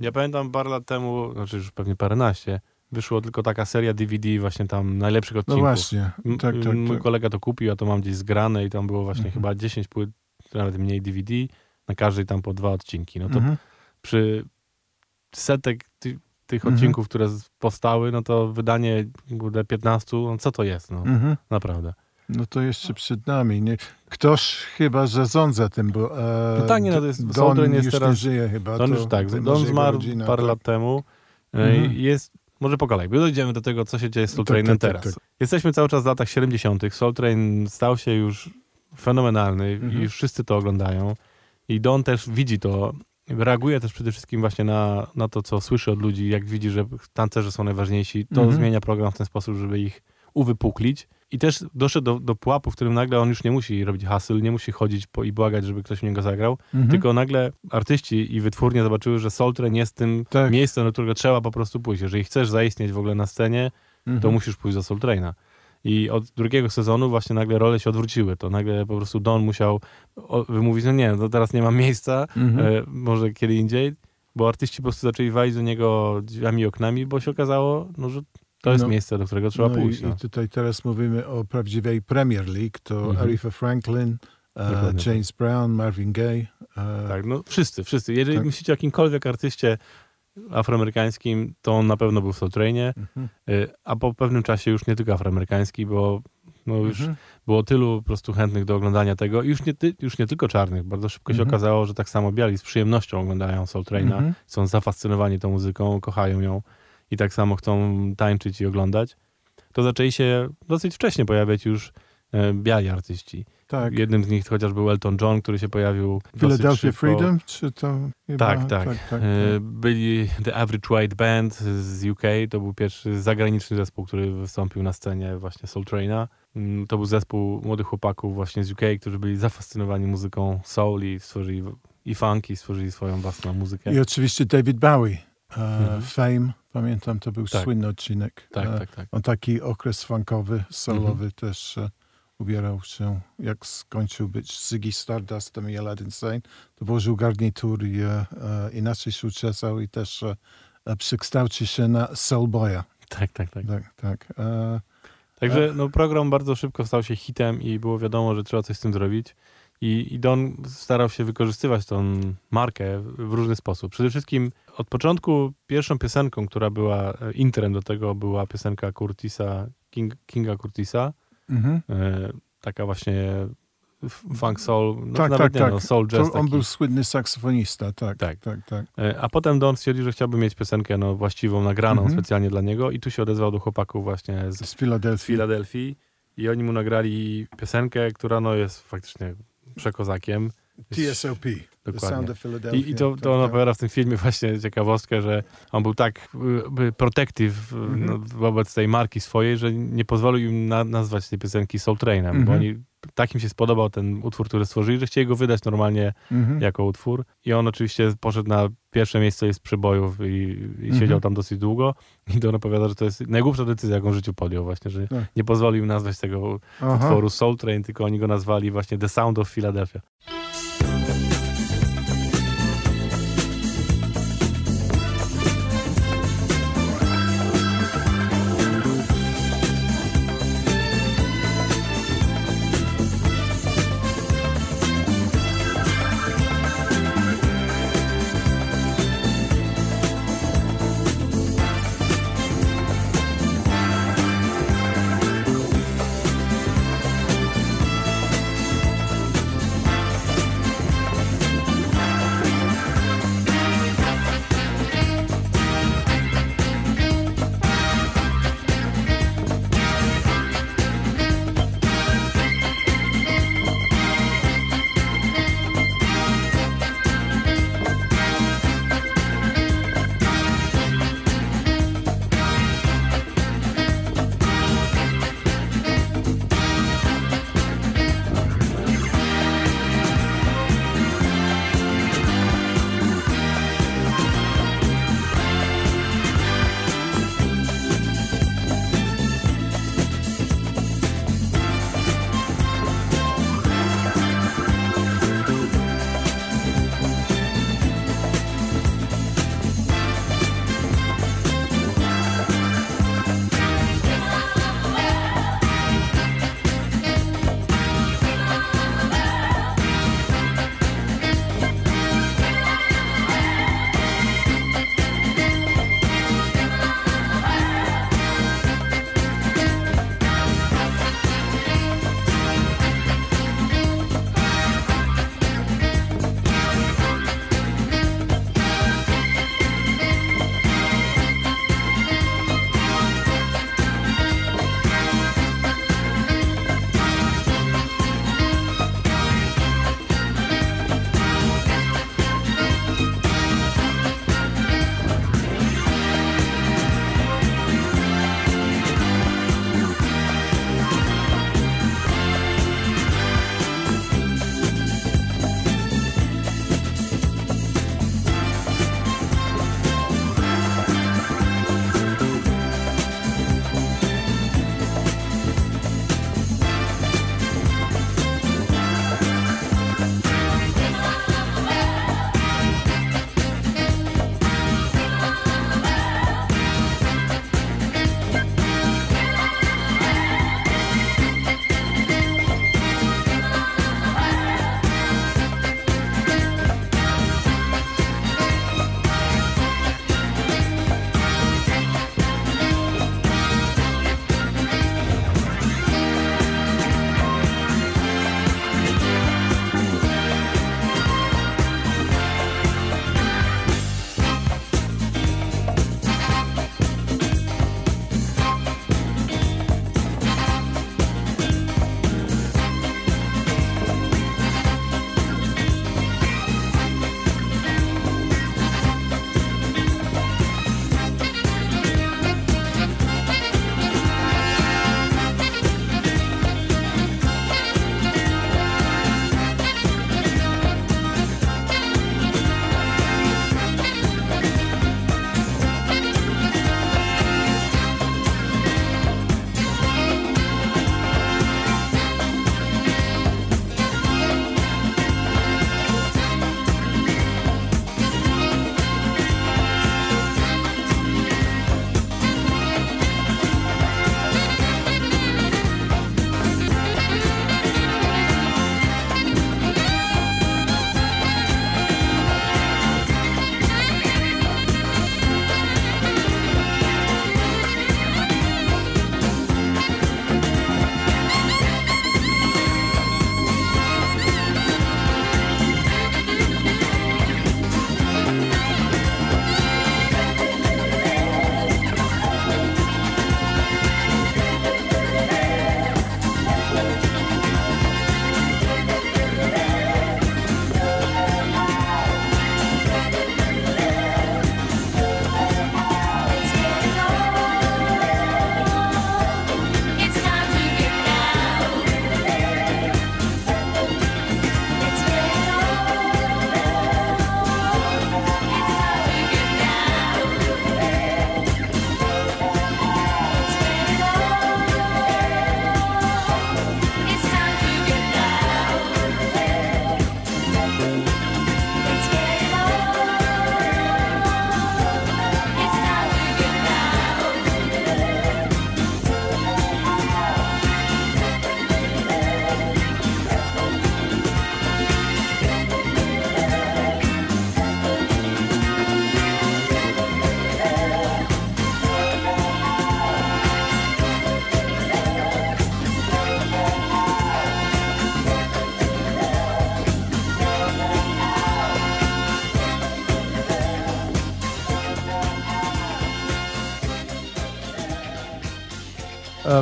Ja pamiętam parę lat temu, znaczy już pewnie paręnaście, wyszło tylko taka seria DVD właśnie tam najlepszych No odcinków. właśnie, M- tak, tak, Mój tak. kolega to kupił, ja to mam gdzieś zgrane i tam było właśnie Mhm. chyba 10 płyt, nawet mniej DVD, na każdej tam po dwa odcinki. No to Mhm. przy setek ty, tych Mhm. odcinków, które powstały, no to wydanie kurde, 15, no co to jest, no Mhm. naprawdę. No to jeszcze przed nami. Nie? Ktoś chyba zarządza tym, bo e, No tak, nie, no to jest- Don jest już teraz- nie żyje chyba. Don już tak, Don zmarł rodzina, parę tak. lat temu. E, Mhm. Jest, może po kolei, bo dojdziemy do tego, co się dzieje z Soul Tak, Trainem tak, tak, teraz. tak. Jesteśmy cały czas w latach 70. Soul Train stał się już fenomenalny Mhm. i już wszyscy to oglądają. I Don też widzi to, reaguje też przede wszystkim właśnie na, na to, co słyszy od ludzi, jak widzi, że tancerze są najważniejsi, to Mhm. zmienia program w ten sposób, żeby ich uwypuklić. I też doszedł do, do pułapu, w którym nagle on już nie musi robić hasyl, nie musi chodzić po, i błagać, żeby ktoś u niego zagrał, Mhm. tylko nagle artyści i wytwórnie zobaczyły, że Soul Train jest tym Tak. miejscem, do którego trzeba po prostu pójść. Jeżeli chcesz zaistnieć w ogóle na scenie, Mhm. to musisz pójść do Soul Traina. I od drugiego sezonu właśnie nagle role się odwróciły. To nagle po prostu Don musiał wymówić, no nie, to teraz nie ma miejsca, Mhm. e, może kiedy indziej, bo artyści po prostu zaczęli walić do niego drzwiami i oknami, bo się okazało, no, że to jest No. miejsce, do którego trzeba no pójść. I, No. I tutaj teraz mówimy o prawdziwej Premier League. To Mhm. Aretha Franklin, e, Dokładnie tak. James Brown, Marvin Gaye. E, Tak, no wszyscy, wszyscy. Jeżeli Tak. myślicie o jakimkolwiek artyście afroamerykańskim, to on na pewno był w Soul Trainie, Mhm. e, a po pewnym czasie już nie tylko afroamerykański, bo no już Mhm. było tylu po prostu chętnych do oglądania tego i już nie, już nie tylko czarnych. Bardzo szybko się Mhm. okazało, że tak samo biali z przyjemnością oglądają Soul Traina, Mhm. są zafascynowani tą muzyką, kochają ją i tak samo chcą tańczyć i oglądać. To zaczęli się dosyć wcześnie pojawiać już e, biali artyści. Tak. Jednym z nich chociaż był Elton John, który się pojawił Philadelphia. Freedom, czy to chyba? Tak, tak. tak, tak, E, Byli The Average White Band z UK, to był pierwszy zagraniczny zespół, który wystąpił na scenie właśnie Soul Traina. Mm, To był zespół młodych chłopaków właśnie z UK, którzy byli zafascynowani muzyką soul i stworzyli i funky, stworzyli swoją własną muzykę. I oczywiście David Bowie, e, Mhm. Fame, pamiętam, to był Tak. słynny odcinek. Tak, E, tak, tak. On taki okres funkowy, solowy Mhm. też e, ubierał się, jak skończył być Ziggy Stardustem i Aladdin Sane, to włożył garnitur i e, e, inaczej się uczesał i też e, e, przekształcił się na soulboya. Tak, tak, tak. Tak, tak. E, Także no, program bardzo szybko stał się hitem i było wiadomo, że trzeba coś z tym zrobić. I, I Don starał się wykorzystywać tą markę w różny sposób. Przede wszystkim od początku pierwszą piosenką, która była e, intrem do tego, była piosenka Curtisa, King, Kinga Curtisa. Mhm. E, taka właśnie funk soul, no tak, nawet tak, nie, tak. no, soul jazz on taki. był słynny saksofonista, tak. Tak. Tak, tak. E, A potem Don stwierdził, że chciałby mieć piosenkę no, właściwą, nagraną Mhm. specjalnie dla niego i tu się odezwał do chłopaków właśnie z, Z z Filadelfii. Filadelfii i oni mu nagrali piosenkę, która no, jest faktycznie przekozakiem. TSOP. The Dokładnie. Sound of Philadelphia. I, i to, tak, to on tak. opowiada w tym filmie właśnie ciekawostkę, że on był tak y, y, protective y, Mhm. no, wobec tej marki swojej, że nie pozwolił im na, nazwać tej piosenki Soul Trainem, bo Mhm. oni tak im się spodobał ten utwór, który stworzyli, że chcieli go wydać normalnie Mhm. jako utwór. I on oczywiście poszedł na pierwsze miejsce z przebojów i, i Mhm. siedział tam dosyć długo. I to on opowiada, że to jest najgłupsza decyzja, jaką w życiu podjął właśnie, że Tak. nie pozwolił im nazwać tego Aha. utworu Soul Train, tylko oni go nazwali właśnie The Sound of Philadelphia.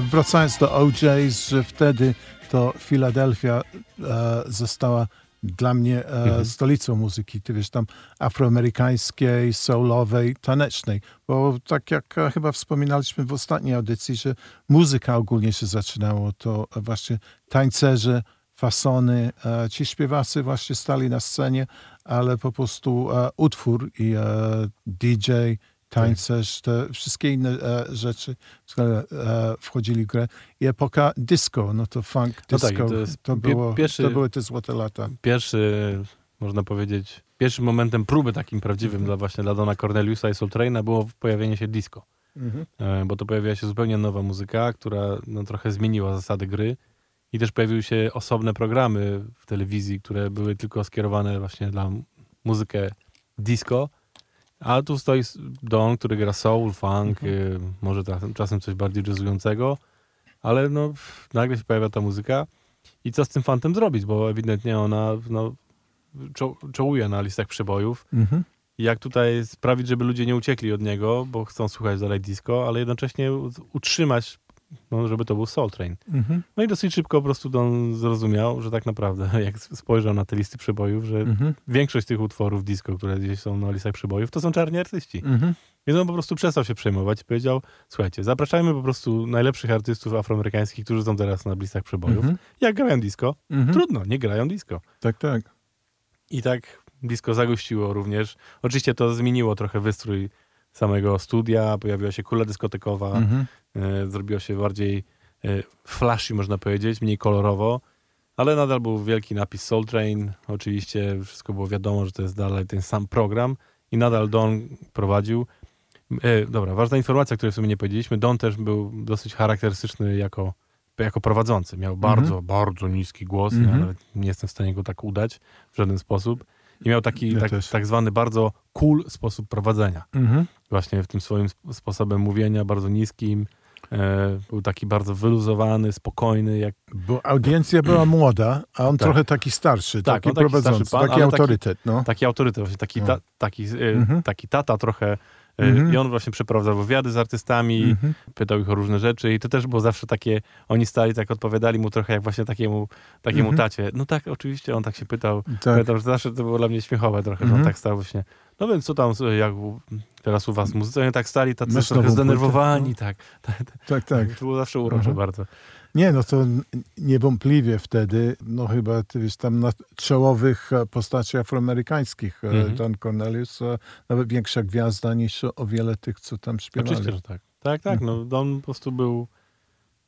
Wracając do OJ's, że wtedy to Filadelfia e, została dla mnie e, Mhm. stolicą muzyki, ty wiesz, tam afroamerykańskiej, soulowej, tanecznej, bo tak jak e, chyba wspominaliśmy w ostatniej audycji, że muzyka ogólnie się zaczynało, to właśnie tańcerze, fasony, ci śpiewacy właśnie stali na scenie, ale po prostu utwór i DJ, tańcerz, te wszystkie inne e, rzeczy e, wchodzili w grę. I epoka disco, no to funk No tak, disco, to jest to, było, pierwszy- to były te złote lata. Pierwszy, można powiedzieć, pierwszym momentem próby takim prawdziwym dla właśnie dla Dona Corneliusa i Soul Traina było pojawienie się disco. E, bo to pojawiła się zupełnie nowa muzyka, która no, trochę zmieniła zasady gry i też pojawiły się osobne programy w telewizji, które były tylko skierowane właśnie dla muzykę disco, a tu stoi Don, który gra soul, funk, y, może czasem, coś bardziej jazzującego, ale no nagle się pojawia ta muzyka. I co z tym fantem zrobić, bo ewidentnie ona no, czo czołuje na listach przebojów. Mhm. jak tutaj sprawić, żeby ludzie nie uciekli od niego, bo chcą słuchać dalej disco, ale jednocześnie utrzymać, no, żeby to był Soul Train. Mhm. No i dosyć szybko po prostu Don zrozumiał, że tak naprawdę, [laughs] jak spojrzał na te listy przebojów, że Mhm. większość tych utworów disco, które gdzieś są na listach przebojów, to są czarni artyści. Mhm. Więc on po prostu przestał się przejmować i powiedział, słuchajcie, zapraszajmy po prostu najlepszych artystów afroamerykańskich, którzy są teraz na listach przebojów. Mhm. Jak grają disco? Mhm. Trudno, nie grają disco. Tak, tak. I tak disco zagościło również. Oczywiście to zmieniło trochę wystrój samego studia, pojawiła się kula dyskotekowa, Mhm. Zrobiło się bardziej e, flashy, można powiedzieć, mniej kolorowo, ale nadal był wielki napis Soul Train. Oczywiście wszystko było wiadomo, że to jest dalej ten sam program i nadal Don prowadził. E, dobra, ważna informacja, której w sumie nie powiedzieliśmy. Don też był dosyć charakterystyczny jako, jako prowadzący. Miał bardzo, bardzo niski głos. Ja Mhm. nawet nie jestem w stanie go tak udać w żaden sposób. I miał taki Ja tak, tak zwany bardzo cool sposób prowadzenia Mhm. właśnie w tym swoim sp- sposobem mówienia, bardzo niskim. E, był taki bardzo wyluzowany, spokojny, jak Bo audiencja była [clears throat] młoda, a on Tak. trochę taki starszy, Tak, taki taki prowadzący, starszy pan, taki ale taki- autorytet. No. taki autorytet, właśnie taki, No. ta, taki, e, Mhm. taki tata trochę. E, Mhm. I on właśnie przeprowadzał wywiady z artystami, Mhm. pytał ich o różne rzeczy i to też było zawsze takie, oni stali tak, odpowiadali mu trochę jak właśnie takiemu, takiemu Mhm. tacie. No tak, oczywiście, on tak się pytał. Tak. Pamiętam, że zawsze to było dla mnie śmiechowe trochę, że Mhm. on tak stał właśnie. No więc co tam, jak teraz u was w muzyce? Oni tak stali, tacy Masz trochę zdenerwowani, tak. tak, [laughs] tak. Tak, tak. To było zawsze urocze Mhm. bardzo. Nie, no to niewątpliwie wtedy, no chyba ty wiesz, tam na czołowych e, postaci afroamerykańskich, e, Mhm. Don Cornelius, e, nawet większa gwiazda niż o wiele tych, co tam śpiewali. Oczywiście, że tak. Tak, tak. No, Don po prostu był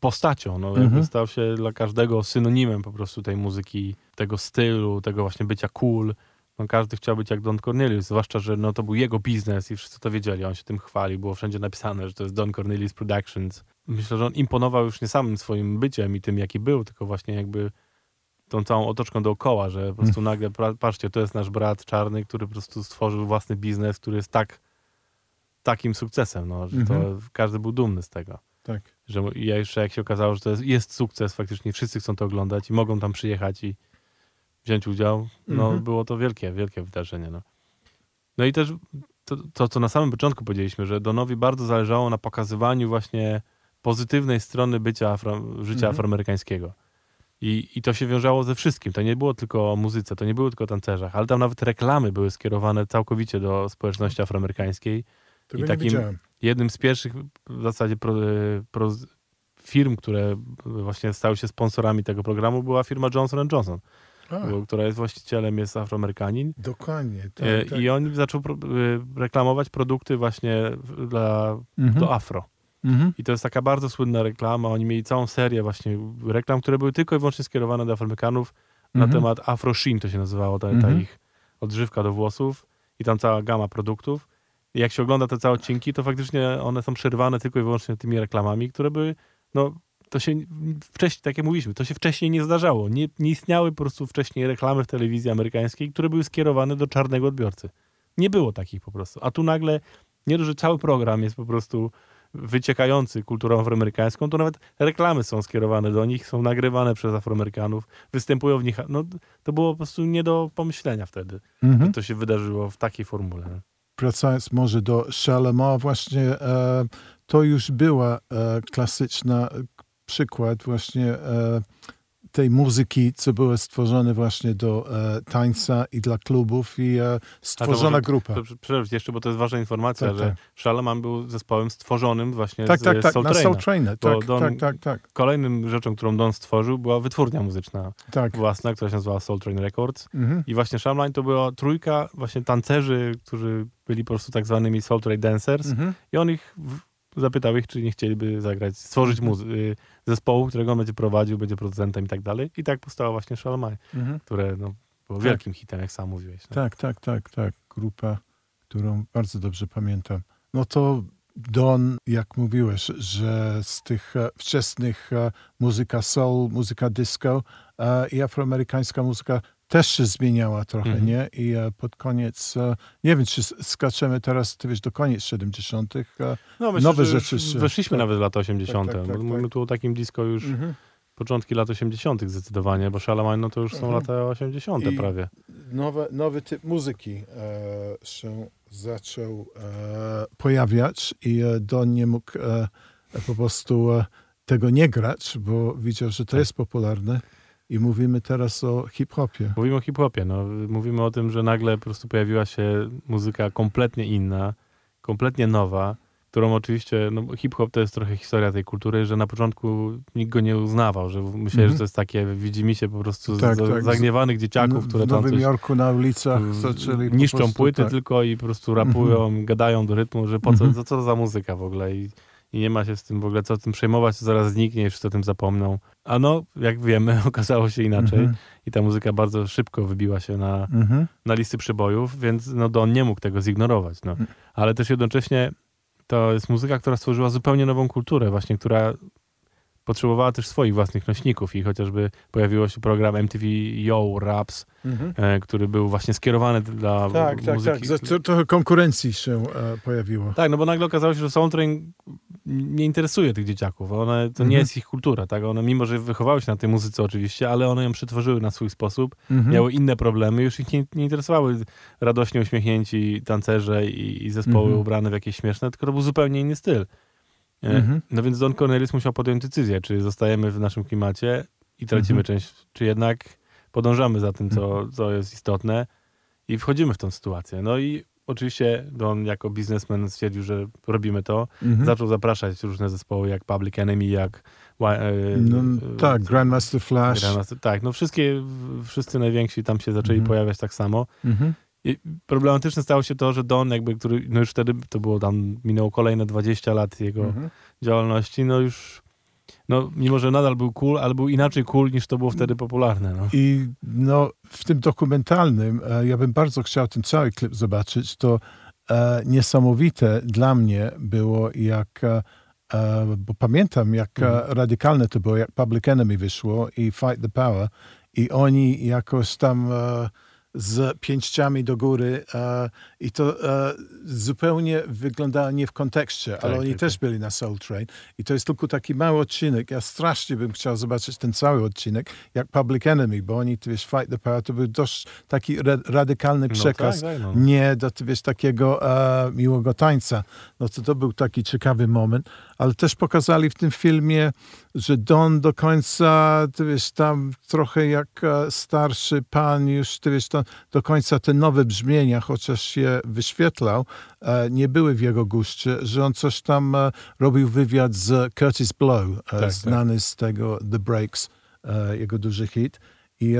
postacią. No, Mhm. stał się dla każdego synonimem po prostu tej muzyki, tego stylu, tego właśnie bycia cool. No, każdy chciał być jak Don Cornelius, zwłaszcza, że no, to był jego biznes i wszyscy to wiedzieli. On się tym chwalił, było wszędzie napisane, że to jest Don Cornelius Productions. Myślę, że on imponował już nie samym swoim byciem i tym, jaki był, tylko właśnie jakby tą całą otoczką dookoła, że po prostu nagle, pra- patrzcie, to jest nasz brat czarny, który po prostu stworzył własny biznes, który jest tak takim sukcesem, no, że to Mhm. każdy był dumny z tego. Tak. Że i jeszcze jak się okazało, że to jest, jest sukces, faktycznie wszyscy chcą to oglądać i mogą tam przyjechać i wziąć udział, no Mhm. było to wielkie, wielkie wydarzenie. No, no i też to, to, co na samym początku powiedzieliśmy, że Donowi bardzo zależało na pokazywaniu właśnie pozytywnej strony bycia afro, życia Mhm. afroamerykańskiego. I, I to się wiązało ze wszystkim. To nie było tylko o muzyce, to nie było tylko o tancerzach, ale tam nawet reklamy były skierowane całkowicie do społeczności afroamerykańskiej. Tego nie takim- jednym z pierwszych w zasadzie pro, pro, firm, które właśnie stały się sponsorami tego programu, była firma Johnson Johnson, A, która jest właścicielem, jest Afroamerykanin. dokładnie. Tak, E, tak. I on zaczął e, reklamować produkty właśnie dla, Mhm. do afro. Mhm. I to jest taka bardzo słynna reklama. Oni mieli całą serię właśnie reklam, które były tylko i wyłącznie skierowane do Afroamerykanów na Mhm. temat Afro Sheen, to się nazywało, ta, ta Mhm. ich odżywka do włosów i tam cała gama produktów. I jak się ogląda te całe odcinki, to faktycznie one są przerywane tylko i wyłącznie tymi reklamami, które były, no to się wcześniej, tak jak mówiliśmy, to się wcześniej nie zdarzało. Nie, nie istniały po prostu wcześniej reklamy w telewizji amerykańskiej, które były skierowane do czarnego odbiorcy. Nie było takich po prostu. A tu nagle, nie dość, że cały program jest po prostu wyciekający kulturą afroamerykańską, to nawet reklamy są skierowane do nich, są nagrywane przez Afroamerykanów, występują w nich. No, to było po prostu nie do pomyślenia wtedy, Mhm. że to się wydarzyło w takiej formule. wracając może do Charlemagne, właśnie e, to już była e, klasyczna e, przykład właśnie e, tej muzyki, co były stworzone właśnie do e, tańca i dla klubów i e, stworzona może- grupa. Przerwać jeszcze, bo to jest ważna informacja, Tak, że tak. Charlemagne był zespołem stworzonym właśnie Tak, z tak, tak, Soul na Traina. Soul Trainer. Bo Tak, Don- tak, tak, tak, Kolejnym rzeczą, którą Don stworzył, była wytwórnia muzyczna tak. własna, która się nazywała Soul Train Records. Mhm. I właśnie Charlemagne to była trójka właśnie tancerzy, którzy byli po prostu tak zwanymi Soul Train Dancers. Mhm. I on ich w, zapytał ich, czy nie chcieliby zagrać, stworzyć Mhm. muzy- y, zespołu, którego on będzie prowadził, będzie producentem i tak dalej. I tak powstała właśnie Charlemagne, Mhm. które no, było Tak. wielkim hitem, jak sam mówiłeś. No. Tak, tak, tak, tak. Grupa, którą bardzo dobrze pamiętam. No to Don, jak mówiłeś, że z tych e, wczesnych e, muzyka soul, muzyka disco e, i afroamerykańska muzyka też się zmieniała trochę, Mhm. nie? I e, pod koniec, e, nie wiem, czy skaczemy teraz, ty wiesz, do koniec 70. E, No, myślę, Nowe rzeczy Weszliśmy tak. nawet w lata 80. Tak, tak, tak, bo Mówimy tak. tu o takim disco już mhm. początki lat 80. zdecydowanie, bo Charlemagne no to już są Mhm. lata 80. I- prawie. nowe, nowy typ muzyki e, się zaczął e, pojawiać i Don nie mógł e, po prostu tego nie grać, bo widział, że to Tak. jest popularne. I mówimy teraz o hip-hopie. Mówimy o hip-hopie, no. Mówimy o tym, że nagle po prostu pojawiła się muzyka kompletnie inna, kompletnie nowa, którą oczywiście, no hip-hop to jest trochę historia tej kultury, że na początku nikt go nie uznawał, że Mhm. że to jest takie, widzimy się po prostu Tak, z, tak. zagniewanych dzieciaków, które w tam Nowym coś Jorku na ulicach w- zaczęli niszczą prostu, płyty tak. tylko i po prostu rapują, gadają do rytmu, że po co, Mhm. co, co to za muzyka w ogóle i, i nie ma się z tym w ogóle co tym przejmować, to zaraz zniknie i wszyscy o tym zapomną. A no, jak wiemy, [laughs] okazało się inaczej Mhm. i ta muzyka bardzo szybko wybiła się na, Mhm. na listy przybojów, więc no Don nie mógł tego zignorować. No. Mm. Ale też jednocześnie to jest muzyka, która stworzyła zupełnie nową kulturę, właśnie która potrzebowała też swoich własnych nośników i chociażby pojawiło się program MTV Yo Raps, Mhm. e, który był właśnie skierowany dla Tak, tak, muzyki. tak. Za- to- Trochę konkurencji się e, pojawiło. Tak, no bo nagle okazało się, że Soul Train nie interesuje tych dzieciaków. One, to nie Mhm. jest ich kultura, tak? One mimo, że wychowały się na tej muzyce oczywiście, ale one ją przetworzyły na swój sposób Mhm. miały inne problemy, już ich nie, nie interesowały radośnie uśmiechnięci tancerze i, i zespoły Mhm. ubrane w jakieś śmieszne, tylko to był zupełnie inny styl. Mhm. No więc Don Cornelis musiał podjąć decyzję, czy zostajemy w naszym klimacie i tracimy Mhm. część, czy jednak podążamy za tym, co, co jest istotne i wchodzimy w tą sytuację. No i oczywiście Don jako biznesmen stwierdził, że robimy to. Mhm. Zaczął zapraszać różne zespoły jak Public Enemy, jak... e, No, e, tak, Grandmaster Flash. Grandmaster- Tak, no wszystkie, wszyscy najwięksi tam się zaczęli Mhm. pojawiać tak samo. Mhm. I problematyczne stało się to, że Don, jakby, który, no już wtedy to było tam, minęło kolejne 20 lat jego Mhm. działalności, no już, no mimo, że nadal był cool, ale był inaczej cool niż to było wtedy popularne, no. I no, w tym dokumentalnym, e, ja bym bardzo chciał ten cały klip zobaczyć, to e, niesamowite dla mnie było, jak, e, e, bo pamiętam, jak e, Mhm. radykalne to było, jak Public Enemy wyszło i Fight the Power i oni jakoś tam e, z pięściami do góry e, i to e, zupełnie wyglądało nie w kontekście, ale Tak, oni tak, też tak. byli na Soul Train i to jest tylko taki mały odcinek. Ja strasznie bym chciał zobaczyć ten cały odcinek, jak Public Enemy, bo oni, ty wiesz, Fight the Power, to był dość taki ra- radykalny No przekaz, tak, tak, no. nie do, ty wiesz, takiego e, miłego tańca. No to to był taki ciekawy moment, ale też pokazali w tym filmie, że Don do końca, ty wiesz, tam trochę jak e, starszy pan już, ty wiesz, to, do końca te nowe brzmienia, chociaż się wyświetlał, e, nie były w jego guście, że on coś tam e, robił wywiad z Curtis Blow, e, tak. znany z tego The Breaks, jego duży hit. I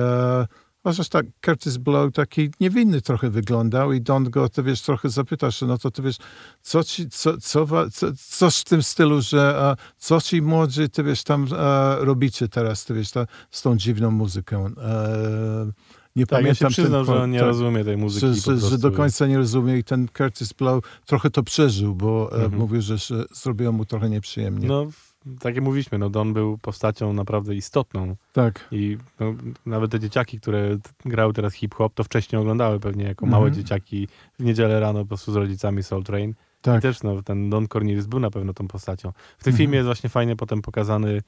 chociaż tak Curtis Blow taki niewinny trochę wyglądał i Don go, ty wiesz, trochę zapytał się, no to ty wiesz, co ci, co, co, co, coś w tym stylu, że co ci młodzi, ty wiesz, tam robicie teraz, ty wiesz, ta, z tą dziwną muzyką. E, nie Tak, ja się pamiętam. przyznał, ten, że on nie tak, rozumie tej muzyki że, że, że do końca nie rozumie i ten Curtis Blow trochę to przeżył, bo e, Mhm. mówił, że, że zrobiło mu trochę nieprzyjemnie. No, tak jak mówiliśmy, no Don był postacią naprawdę istotną tak. i no, nawet te dzieciaki, które grały teraz hip-hop, to wcześniej oglądały pewnie jako małe Mhm. dzieciaki w niedzielę rano po prostu z rodzicami Soul Train. I Tak. też no, ten Don Cornelius był na pewno tą postacią. W tym Mhm. filmie jest właśnie fajnie potem pokazany, e,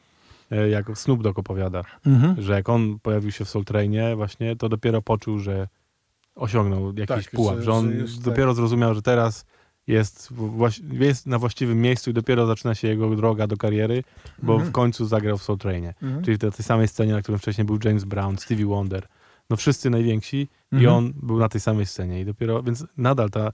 jak Snoop Dogg opowiada, Mhm. że jak on pojawił się w Soul Trainie właśnie, to dopiero poczuł, że osiągnął jakiś Tak, pułap, że- że, on że tak. dopiero zrozumiał, że teraz jest, jest na właściwym miejscu i dopiero zaczyna się jego droga do kariery, bo Mhm. w końcu zagrał w Soul Trainie. Mhm. Czyli na tej samej scenie, na którym wcześniej był James Brown, Stevie Wonder. No wszyscy najwięksi i Mhm. on był na tej samej scenie. I dopiero, więc nadal ta,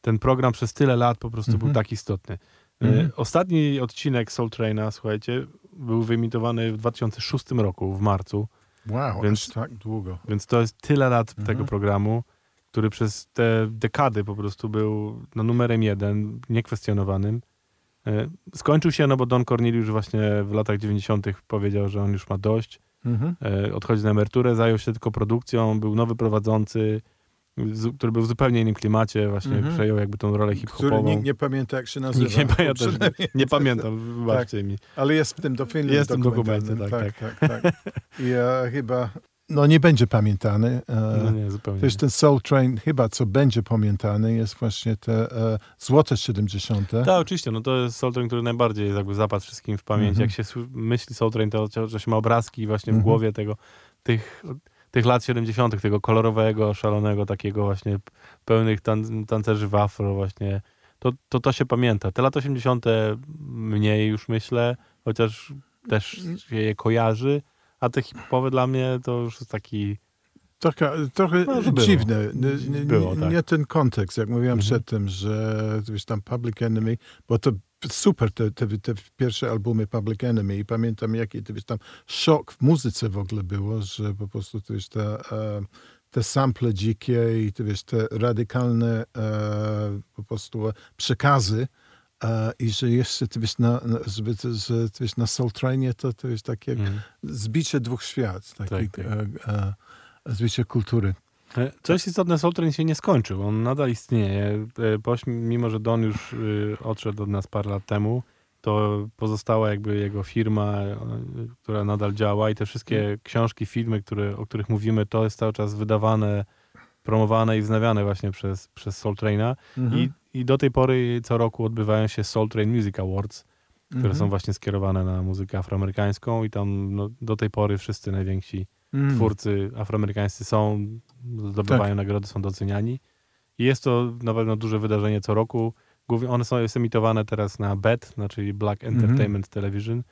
ten program przez tyle lat po prostu Mhm. był tak istotny. E, Mhm. Ostatni odcinek Soul Traina, słuchajcie, był wyemitowany w 2006 roku, w marcu. Wow, Więc- tak długo. Więc to jest tyle lat Mhm. tego programu, który przez te dekady po prostu był no, numerem jeden, niekwestionowanym. E, Skończył się, no bo Don Cornelius właśnie w latach 90. powiedział, że on już ma dość, Mhm. e, odchodzi na emeryturę, zajął się tylko produkcją, był nowy prowadzący, który był w zupełnie innym klimacie, właśnie Mhm. przejął jakby tą rolę Który hip-hopową. nikt nie pamięta, jak się [laughs] nazywa. Nikt nie pamięta, Przynajmniej- nie pamiętam, wybaczcie mi. Ale jest w tym do filmu Jest w tym dokumencie, tak, tak, tak. I e, chyba, no nie będzie pamiętany. E, No nie, zupełnie. to jest ten Soul Train, chyba co będzie pamiętany, jest właśnie te e, złote 70. Tak, oczywiście, no to jest Soul Train, który najbardziej jakby zapadł wszystkim w pamięć. Mhm. Jak się sły- myśli Soul Train, to, to się ma obrazki właśnie w Mhm. głowie tego, tych, tych lat 70., tego kolorowego, szalonego, takiego właśnie pełnych tan tancerzy w afro właśnie. To, to to się pamięta. Te lata 80. mniej już myślę, chociaż też się je kojarzy, a te hip-hopowe dla mnie to już jest taki... Trochę, trochę No, dziwne. Było, tak. nie ten kontekst, jak mówiłem Mhm. przedtem, że wiesz, tam Public Enemy, bo to super te, te, te pierwsze albumy Public Enemy i pamiętam jaki to wiesz, tam szok w muzyce w ogóle było, że po prostu to wiesz, te, e, te sample dzikie i to wiesz, te radykalne e, po prostu przekazy e, i że jeszcze ty wiesz, na, żeby, to- że, ty wiesz, na Soul Trainie to, to jest takie jak Mm. zbicie dwóch świat, taki, Tak, tak. Zbicie kultury. E, Co jest istotne, Soul Train się nie skończył. On nadal istnieje. E, Mimo, że Don już y, odszedł od nas parę lat temu, to pozostała jakby jego firma, e, która nadal działa i te wszystkie książki, filmy, które, o których mówimy, to jest cały czas wydawane, promowane i wznawiane właśnie przez, przez Soul Traina. Mhm. I, I do tej pory co roku odbywają się Soul Train Music Awards, które Mhm. są właśnie skierowane na muzykę afroamerykańską i tam no, do tej pory wszyscy najwięksi Mhm. twórcy afroamerykańscy są, zdobywają nagrody, są doceniani. I jest to na pewno duże wydarzenie co roku. Głównie one są jest emitowane teraz na BET, czyli Black Entertainment Television.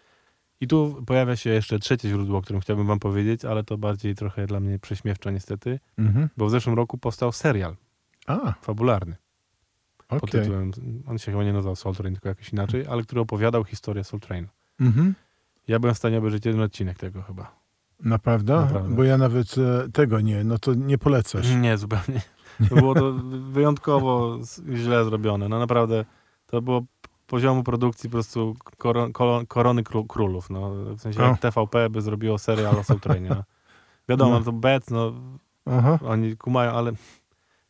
I tu pojawia się jeszcze trzecie źródło, o którym chciałbym wam powiedzieć, ale to bardziej trochę dla mnie prześmiewcze niestety, Mhm. bo w zeszłym roku powstał serial A, fabularny pod okej. tytułem, on się chyba nie nazywał Soul Train, tylko jakoś inaczej, ale który opowiadał historię Soul Train. Mhm. Ja byłem w stanie obejrzeć jeden odcinek tego chyba. Naprawdę? Naprawdę. Bo ja nawet e, tego nie, no to nie polecasz. Nie, zupełnie. To było to wyjątkowo źle zrobione. No naprawdę, to było poziomu produkcji po prostu korony kró- królów. No. W sensie jak TVP by zrobiło serial o Soul No. Wiadomo, No. to bet, no Aha. oni kumają, ale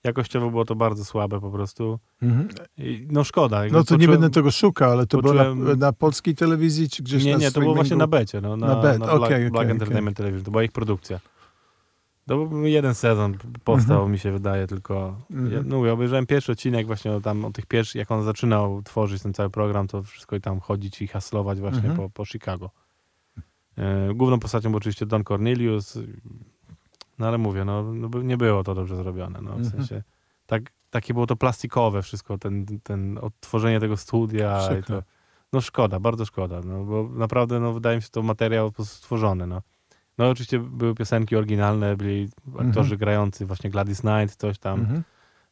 jakościowo było to bardzo słabe po prostu. Mhm. I, no szkoda. No to nie będę tego szukał, ale to było poczułem- na, na polskiej telewizji, czy gdzieś Nie, na nie, to było właśnie na becie, no, na, Na Bet, na Black, okej, Black Entertainment Television. To była ich produkcja. To był jeden sezon powstał, Mhm. mi się wydaje, tylko Mhm. ja, no, mówię, obejrzałem pierwszy odcinek właśnie o tam o tych pierwszych, jak on zaczynał tworzyć ten cały program, to wszystko i tam chodzić i haslować właśnie Mhm. po, po Chicago. E, główną postacią był oczywiście Don Cornelius, no ale mówię, no, no nie było to dobrze zrobione, no w Mhm. sensie tak, takie było to plastikowe wszystko, ten, ten odtworzenie tego studia i to, no szkoda, bardzo szkoda, no bo naprawdę no, wydaje mi się to materiał po prostu stworzony, no. No oczywiście były piosenki oryginalne, byli aktorzy Mhm. grający, właśnie Gladys Knight, coś tam, Mhm.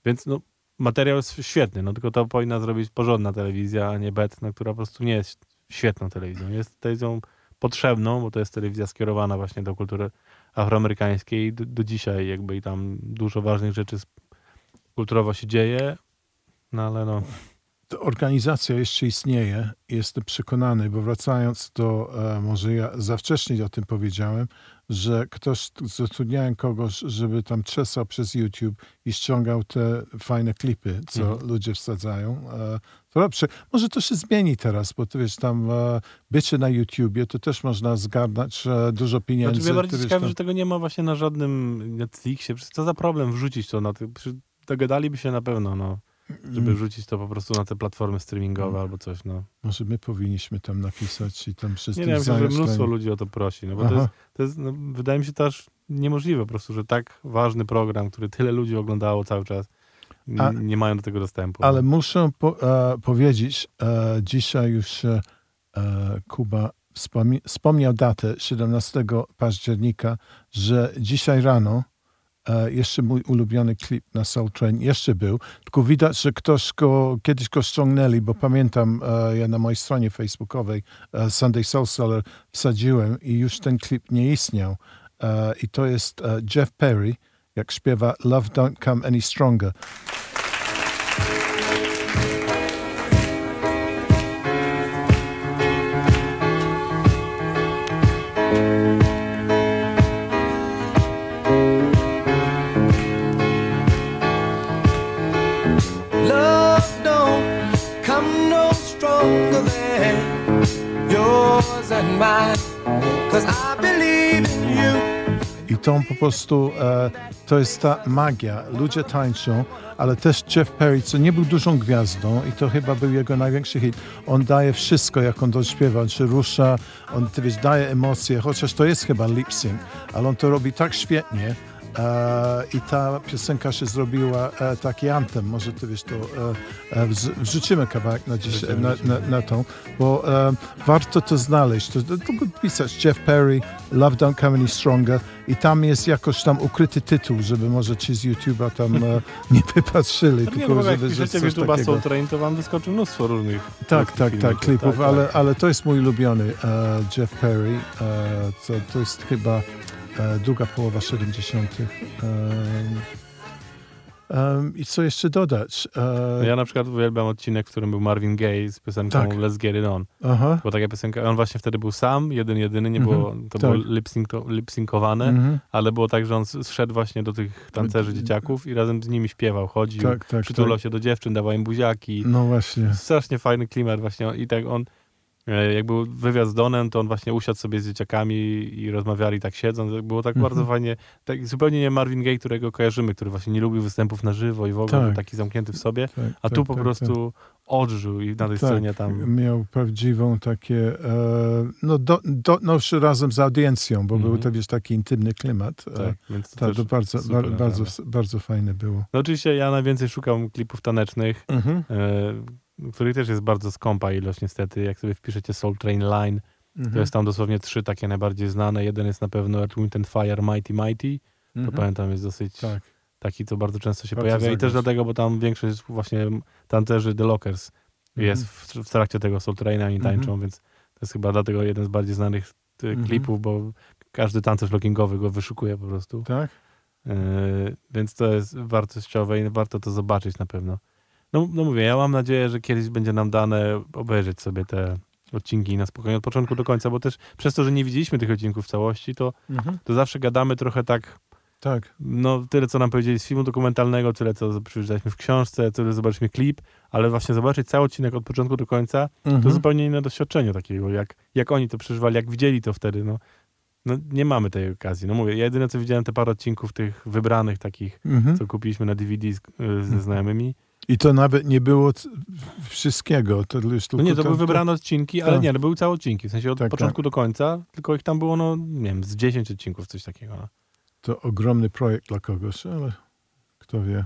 więc no materiał jest świetny, no tylko to powinna zrobić porządna telewizja, a nie bet, no, która po prostu nie jest świetną telewizją. Jest telewizją potrzebną, bo to jest telewizja skierowana właśnie do kultury afroamerykańskiej do, do dzisiaj jakby i tam dużo ważnych rzeczy kulturowo się dzieje, no ale no, Ta organizacja jeszcze istnieje, jestem przekonany, bo wracając do, e, może ja za wcześnie o tym powiedziałem, że ktoś, zatrudniałem kogoś, żeby tam czesał przez YouTube i ściągał te fajne klipy, co Mhm. ludzie wsadzają. E, to lepsze. Może to się zmieni teraz, bo ty wiesz, tam e, bycie na YouTubie, to też można zgarnąć dużo pieniędzy. Znaczy, mnie bardziej ciekawi, tam- że tego nie ma właśnie na żadnym Netflixie. Co za problem wrzucić to na Dogadaliby się na pewno, no, żeby Mm. wrzucić to po prostu na te platformy streamingowe Mm. albo coś, no. Może my powinniśmy tam napisać i tam wszyscy Nie wiem, myślę, że mnóstwo ludzi o to prosi, no bo to Aha. jest, to jest no, wydaje mi się też niemożliwe po prostu, że tak ważny program, który tyle ludzi oglądało cały czas, A- nie mają do tego dostępu. Ale muszę po, e, powiedzieć, e, dzisiaj już e, Kuba wspomni- wspomniał datę 17 października, że dzisiaj rano e, jeszcze mój ulubiony klip na Soul Train jeszcze był, tylko widać, że ktoś go, kiedyś go ściągnęli, bo pamiętam, e, ja na mojej stronie facebookowej e, Sunday Soul Seller wsadziłem i już ten klip nie istniał. E, I to jest e, Jeff Perry, jak śpiewa Love Don't Come Any Stronger. I to po prostu, e, to jest ta magia. Ludzie tańczą, ale też Jeff Perry, co nie był dużą gwiazdą i to chyba był jego największy hit. On daje wszystko, jak on to śpiewa, on się rusza, on ty wiesz, daje emocje, chociaż to jest chyba lip sync, ale on to robi tak świetnie. E, I ta piosenka się zrobiła e, taki anthem. Może ty wiesz, to e, wrz- wrzucimy kawałek na, dziś, na, na, na tą, bo warto to znaleźć. To, to, to pisać Jeff Perry, Love Don't Come Any Stronger i tam jest jakoś tam ukryty tytuł, żeby może ci z YouTube'a tam [laughs] nie wypatrzyli. Tylko no, żeby, że coś YouTube'a takiego. Soul Train, to wam wyskoczy mnóstwo różnych Tak, tak, tak, klipów, tak, ale, tak. ale to jest mój ulubiony Jeff Perry. To, to jest chyba druga połowa 70. Um, um, I co jeszcze dodać? E, Ja na przykład uwielbiam odcinek, w którym był Marvin Gaye z piosenką Tak. Let's Get It On. aha. Była taka piosenka, on właśnie wtedy był sam, jeden, jedyny, nie Mhm, było, to tak. było lip-synko- lip-synkowane, Mhm. ale było tak, że on zszedł właśnie do tych tancerzy dzieciaków i razem z nimi śpiewał, chodził, Tak, tak, przytulał tak. się do dziewczyn, dawał im buziaki. No właśnie. Strasznie fajny klimat właśnie i tak on, e, jak był wywiad z Donem, to on właśnie usiadł sobie z dzieciakami i rozmawiali tak siedząc. Było tak Mhm. bardzo fajnie, tak zupełnie nie Marvin Gaye, którego kojarzymy, który właśnie nie lubił występów na żywo i w ogóle Tak. był taki zamknięty w sobie, Tak, a tak, tu po tak, prostu odżył i na tej tak. scenie Tak, tam... miał prawdziwą takie, e, no, do, do, no razem z audiencją, bo Mhm. był to wiesz, taki intymny klimat. E, Tak, więc to tak, to bardzo, bar, bardzo, bardzo fajne było. No oczywiście ja najwięcej szukam klipów tanecznych, Mhm. e, których też jest bardzo skąpa ilość niestety. Jak sobie wpiszecie Soul Train Line, to Mhm. jest tam dosłownie trzy takie najbardziej znane. Jeden jest na pewno Earth, Wind and Fire Mighty Mighty. To Mhm. pamiętam jest dosyć Tak. taki, co bardzo często się Bardzo pojawia. I zagrać. też dlatego, bo tam większość właśnie tancerzy The Lockers jest w, w trakcie tego Soul Traina i Mhm. tańczą, więc to jest chyba dlatego jeden z bardziej znanych y, Mhm. klipów, bo każdy tancerz lockingowy go wyszukuje po prostu. Tak? Yy, więc to jest wartościowe i warto to zobaczyć na pewno. No, no mówię, ja mam nadzieję, że kiedyś będzie nam dane obejrzeć sobie te odcinki na spokojnie od początku do końca, bo też przez to, że nie widzieliśmy tych odcinków w całości, to, Mhm. to zawsze gadamy trochę tak, Tak. no tyle co nam powiedzieli z filmu dokumentalnego, tyle co przeczytaliśmy w książce, tyle zobaczyliśmy klip, ale właśnie zobaczyć cały odcinek od początku do końca, to Mhm. zupełnie inne doświadczenie takiego, jak, jak oni to przeżywali, jak widzieli to wtedy, no. No nie mamy tej okazji. No mówię, ja jedyne co widziałem te parę odcinków tych wybranych takich Mhm. co kupiliśmy na DVD z, y, ze znajomymi. I to nawet nie było wszystkiego. To już No tylko nie, to tam- były wybrane odcinki, ale tak. nie, to były całe odcinki. W sensie od Tak, początku do końca, tylko ich tam było, no nie wiem, z 10 odcinków, coś takiego. No. To ogromny projekt dla kogoś, ale kto wie.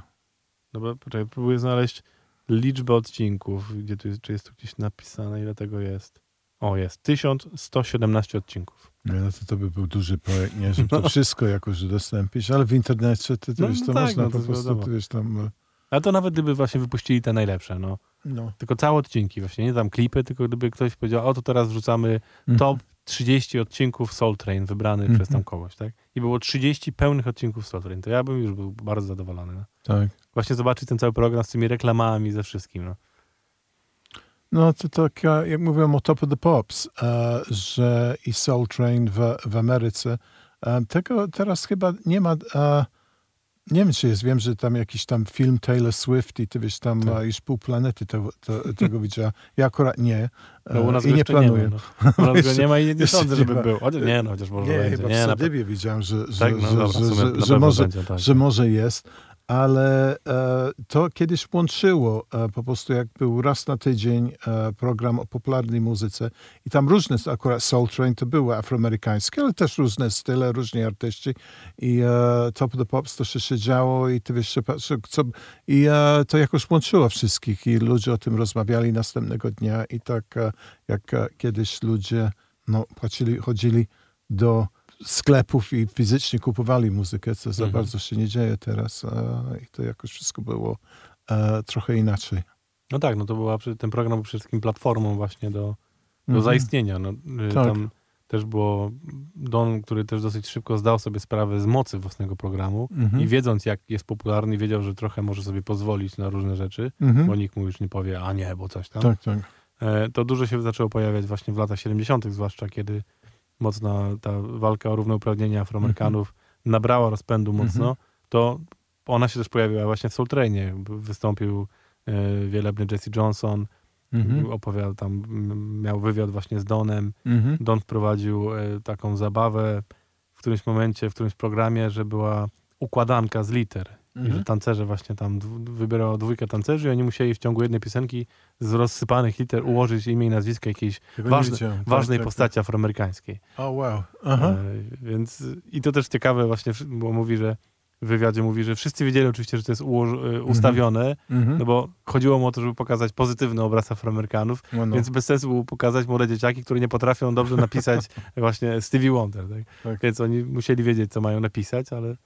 Dobra, poczekaj, próbuję znaleźć liczbę odcinków, gdzie tu jest, czy jest tu gdzieś napisane, ile tego jest. O, jest. 1117 odcinków. Nie, no to, to by był duży projekt, nie? Żeby to [laughs] wszystko jakoś udostępnić, ale w internecie to, to, No, wiesz, no to tak, można no to po prostu, wiadomo. wiesz, tam... Ale to nawet gdyby właśnie wypuścili te najlepsze, no. No. Tylko całe odcinki właśnie, nie tam klipy, tylko gdyby ktoś powiedział, o to teraz wrzucamy top 30 odcinków Soul Train wybrany Mhm. przez tam kogoś, tak? I było 30 pełnych odcinków Soul Train, to ja bym już był bardzo zadowolony. No. Tak. Właśnie zobaczyć ten cały program z tymi reklamami, ze wszystkim. No. No to tak, jak mówiłem o Top of the Pops, e, że i Soul Train w, w Ameryce, e, tego teraz chyba nie ma, e, nie wiem czy jest, wiem, że tam jakiś tam film Taylor Swift i ty wiesz, tam Tak. e, już pół planety tego [laughs] widziała. Ja akurat nie e, No, u nas i nie planuję. Nie, ma, no. [laughs] U nas go nie ma i nie, nie sądzę, żeby ma. był. Chociaż, nie, no, chociaż może Nie, będzie. chyba Nie, w na, widziałem, że, że, tak, no że, dobra, że, że, że, może, będzie, tak. że może jest. Ale e, to kiedyś łączyło e, po prostu jak był raz na tydzień e, program o popularnej muzyce i tam różne, akurat Soul Train to były afroamerykańskie, ale też różne style, różni artyści i Top of the Pops to się działo i ty wiesz, co, i to jakoś łączyło wszystkich i ludzie o tym rozmawiali następnego dnia i tak jak kiedyś ludzie no, płacili, chodzili do sklepów i fizycznie kupowali muzykę, co za Mhm. bardzo się nie dzieje teraz i to jakoś wszystko było e, trochę inaczej. No tak, no to była, ten program był przede wszystkim platformą właśnie do, do Mhm. zaistnienia. No, y, Tak. Tam też było Don, który też dosyć szybko zdał sobie sprawę z mocy własnego programu Mhm. i wiedząc, jak jest popularny, wiedział, że trochę może sobie pozwolić na różne rzeczy, Mhm. bo nikt mu już nie powie, a nie, bo coś tam. Tak, tak. E, To dużo się zaczęło pojawiać właśnie w latach 70., zwłaszcza kiedy mocna ta walka o równouprawnienie Afroamerykanów Mhm. nabrała rozpędu mocno, to ona się też pojawiła właśnie w Soul Trainie. Wystąpił e, wielebny Jesse Johnson, Mhm. opowiadał tam, miał wywiad właśnie z Donem. Mhm. Don wprowadził e, taką zabawę w którymś momencie, w którymś programie, że była układanka z liter. I Mhm. że tancerze właśnie tam wybierało dwójkę tancerzy i oni musieli w ciągu jednej piosenki z rozsypanych liter ułożyć imię i nazwisko jakiejś ważne. Tak, ważnej tak, postaci afroamerykańskiej. Tak. O, wow. Aha. E, więc i to też ciekawe właśnie, bo mówi, że w wywiadzie mówi, że wszyscy wiedzieli oczywiście, że to jest e, ustawione, Mhm. no bo chodziło mu o to, żeby pokazać pozytywny obraz Afroamerykanów, No, no. więc bez sensu było pokazać młode dzieciaki, które nie potrafią dobrze napisać [laughs] właśnie Stevie Wonder. Tak? Tak. Więc oni musieli wiedzieć, co mają napisać, ale,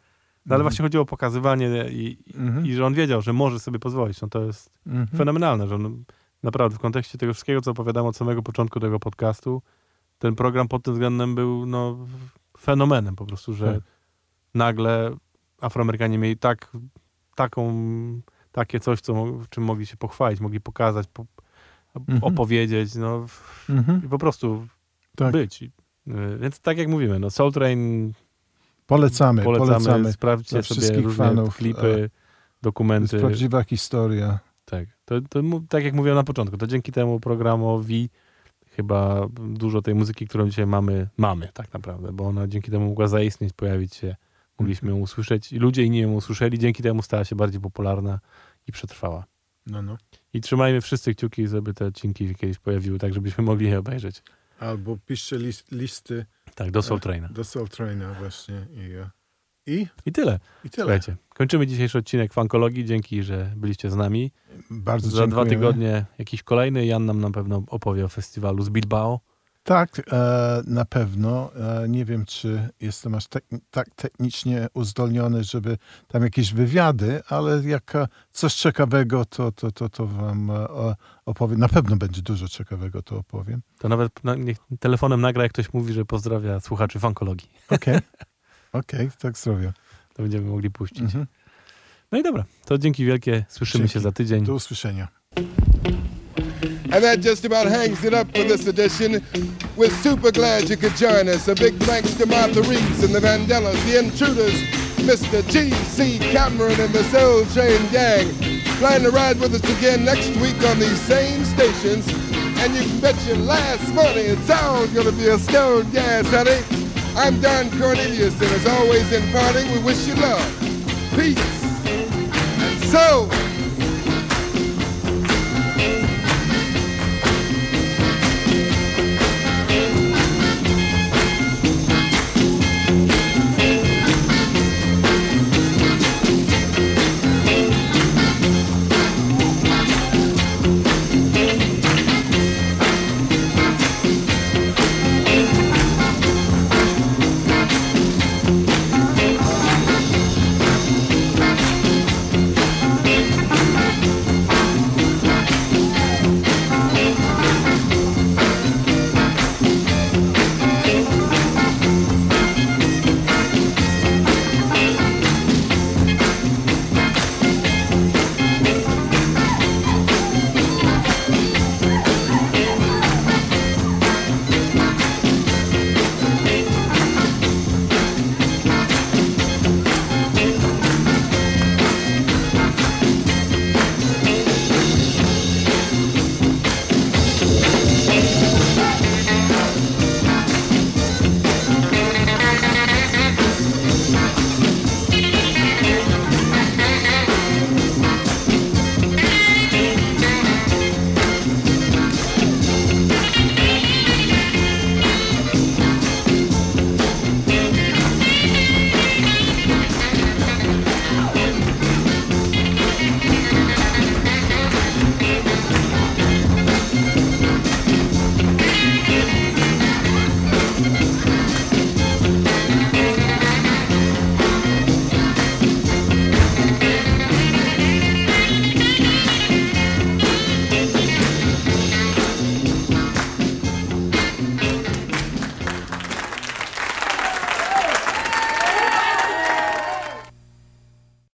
no, ale Mhm. właśnie chodziło o pokazywanie i, Mhm. i że on wiedział, że może sobie pozwolić. No to jest Mhm. fenomenalne, że on, naprawdę w kontekście tego wszystkiego, co opowiadam od samego początku tego podcastu, ten program pod tym względem był no, fenomenem po prostu, że Tak. nagle Afroamerykanie mieli tak, taką, takie coś, co, czym mogli się pochwalić, mogli pokazać, po, opowiedzieć, no i po prostu Tak. być. Y, Więc tak jak mówimy, no Soul Train Polecamy, polecamy, polecamy. sprawdźcie sobie wszystkich różne fanów, klipy, To jest dokumenty. prawdziwa historia. Tak, to, to, tak jak mówiłem na początku, to dzięki temu programowi chyba dużo tej muzyki, którą dzisiaj mamy, mamy tak naprawdę, bo ona dzięki temu mogła zaistnieć, pojawić się, mogliśmy ją usłyszeć i ludzie inni ją usłyszeli, dzięki temu stała się bardziej popularna i przetrwała. No, no. I trzymajmy wszyscy kciuki, żeby te odcinki kiedyś pojawiły, tak żebyśmy mogli je obejrzeć. Albo piszcie list, listy Tak, do Soul Traina. do Soul Traina właśnie. I, e, i, I tyle. i tyle. Słuchajcie, kończymy dzisiejszy odcinek Fankologii. Dzięki, że byliście z nami. Bardzo Za dwa dziękujemy. tygodnie jakiś kolejny. Jan nam na pewno opowie o festiwalu z Bilbao. Tak, e, na pewno. E, nie wiem, czy jestem aż tek- tak technicznie uzdolniony, żeby tam jakieś wywiady, ale jak e, coś ciekawego, to, to, to, to wam opowiem. Na pewno będzie dużo ciekawego, to opowiem. To nawet na, niech telefonem nagra, jak ktoś mówi, że pozdrawia słuchaczy fankologii. Okej, [laughs] okej, tak zrobię. To będziemy mogli puścić. Mhm. No i dobra, to dzięki wielkie. Słyszymy Dzięki. się za tydzień. Do usłyszenia. And that just about hangs it up for this edition. We're super glad you could join us. A big thanks to Martha Reeves and the Vandellas, the Intruders, Mr. G.C. Cameron and the Soul Train Gang. Plan to ride with us again next week on these same stations. And you can bet your last money it's all gonna be a stone gas, honey. I'm Don Cornelius, and as always in parting, we wish you love, peace, and soul.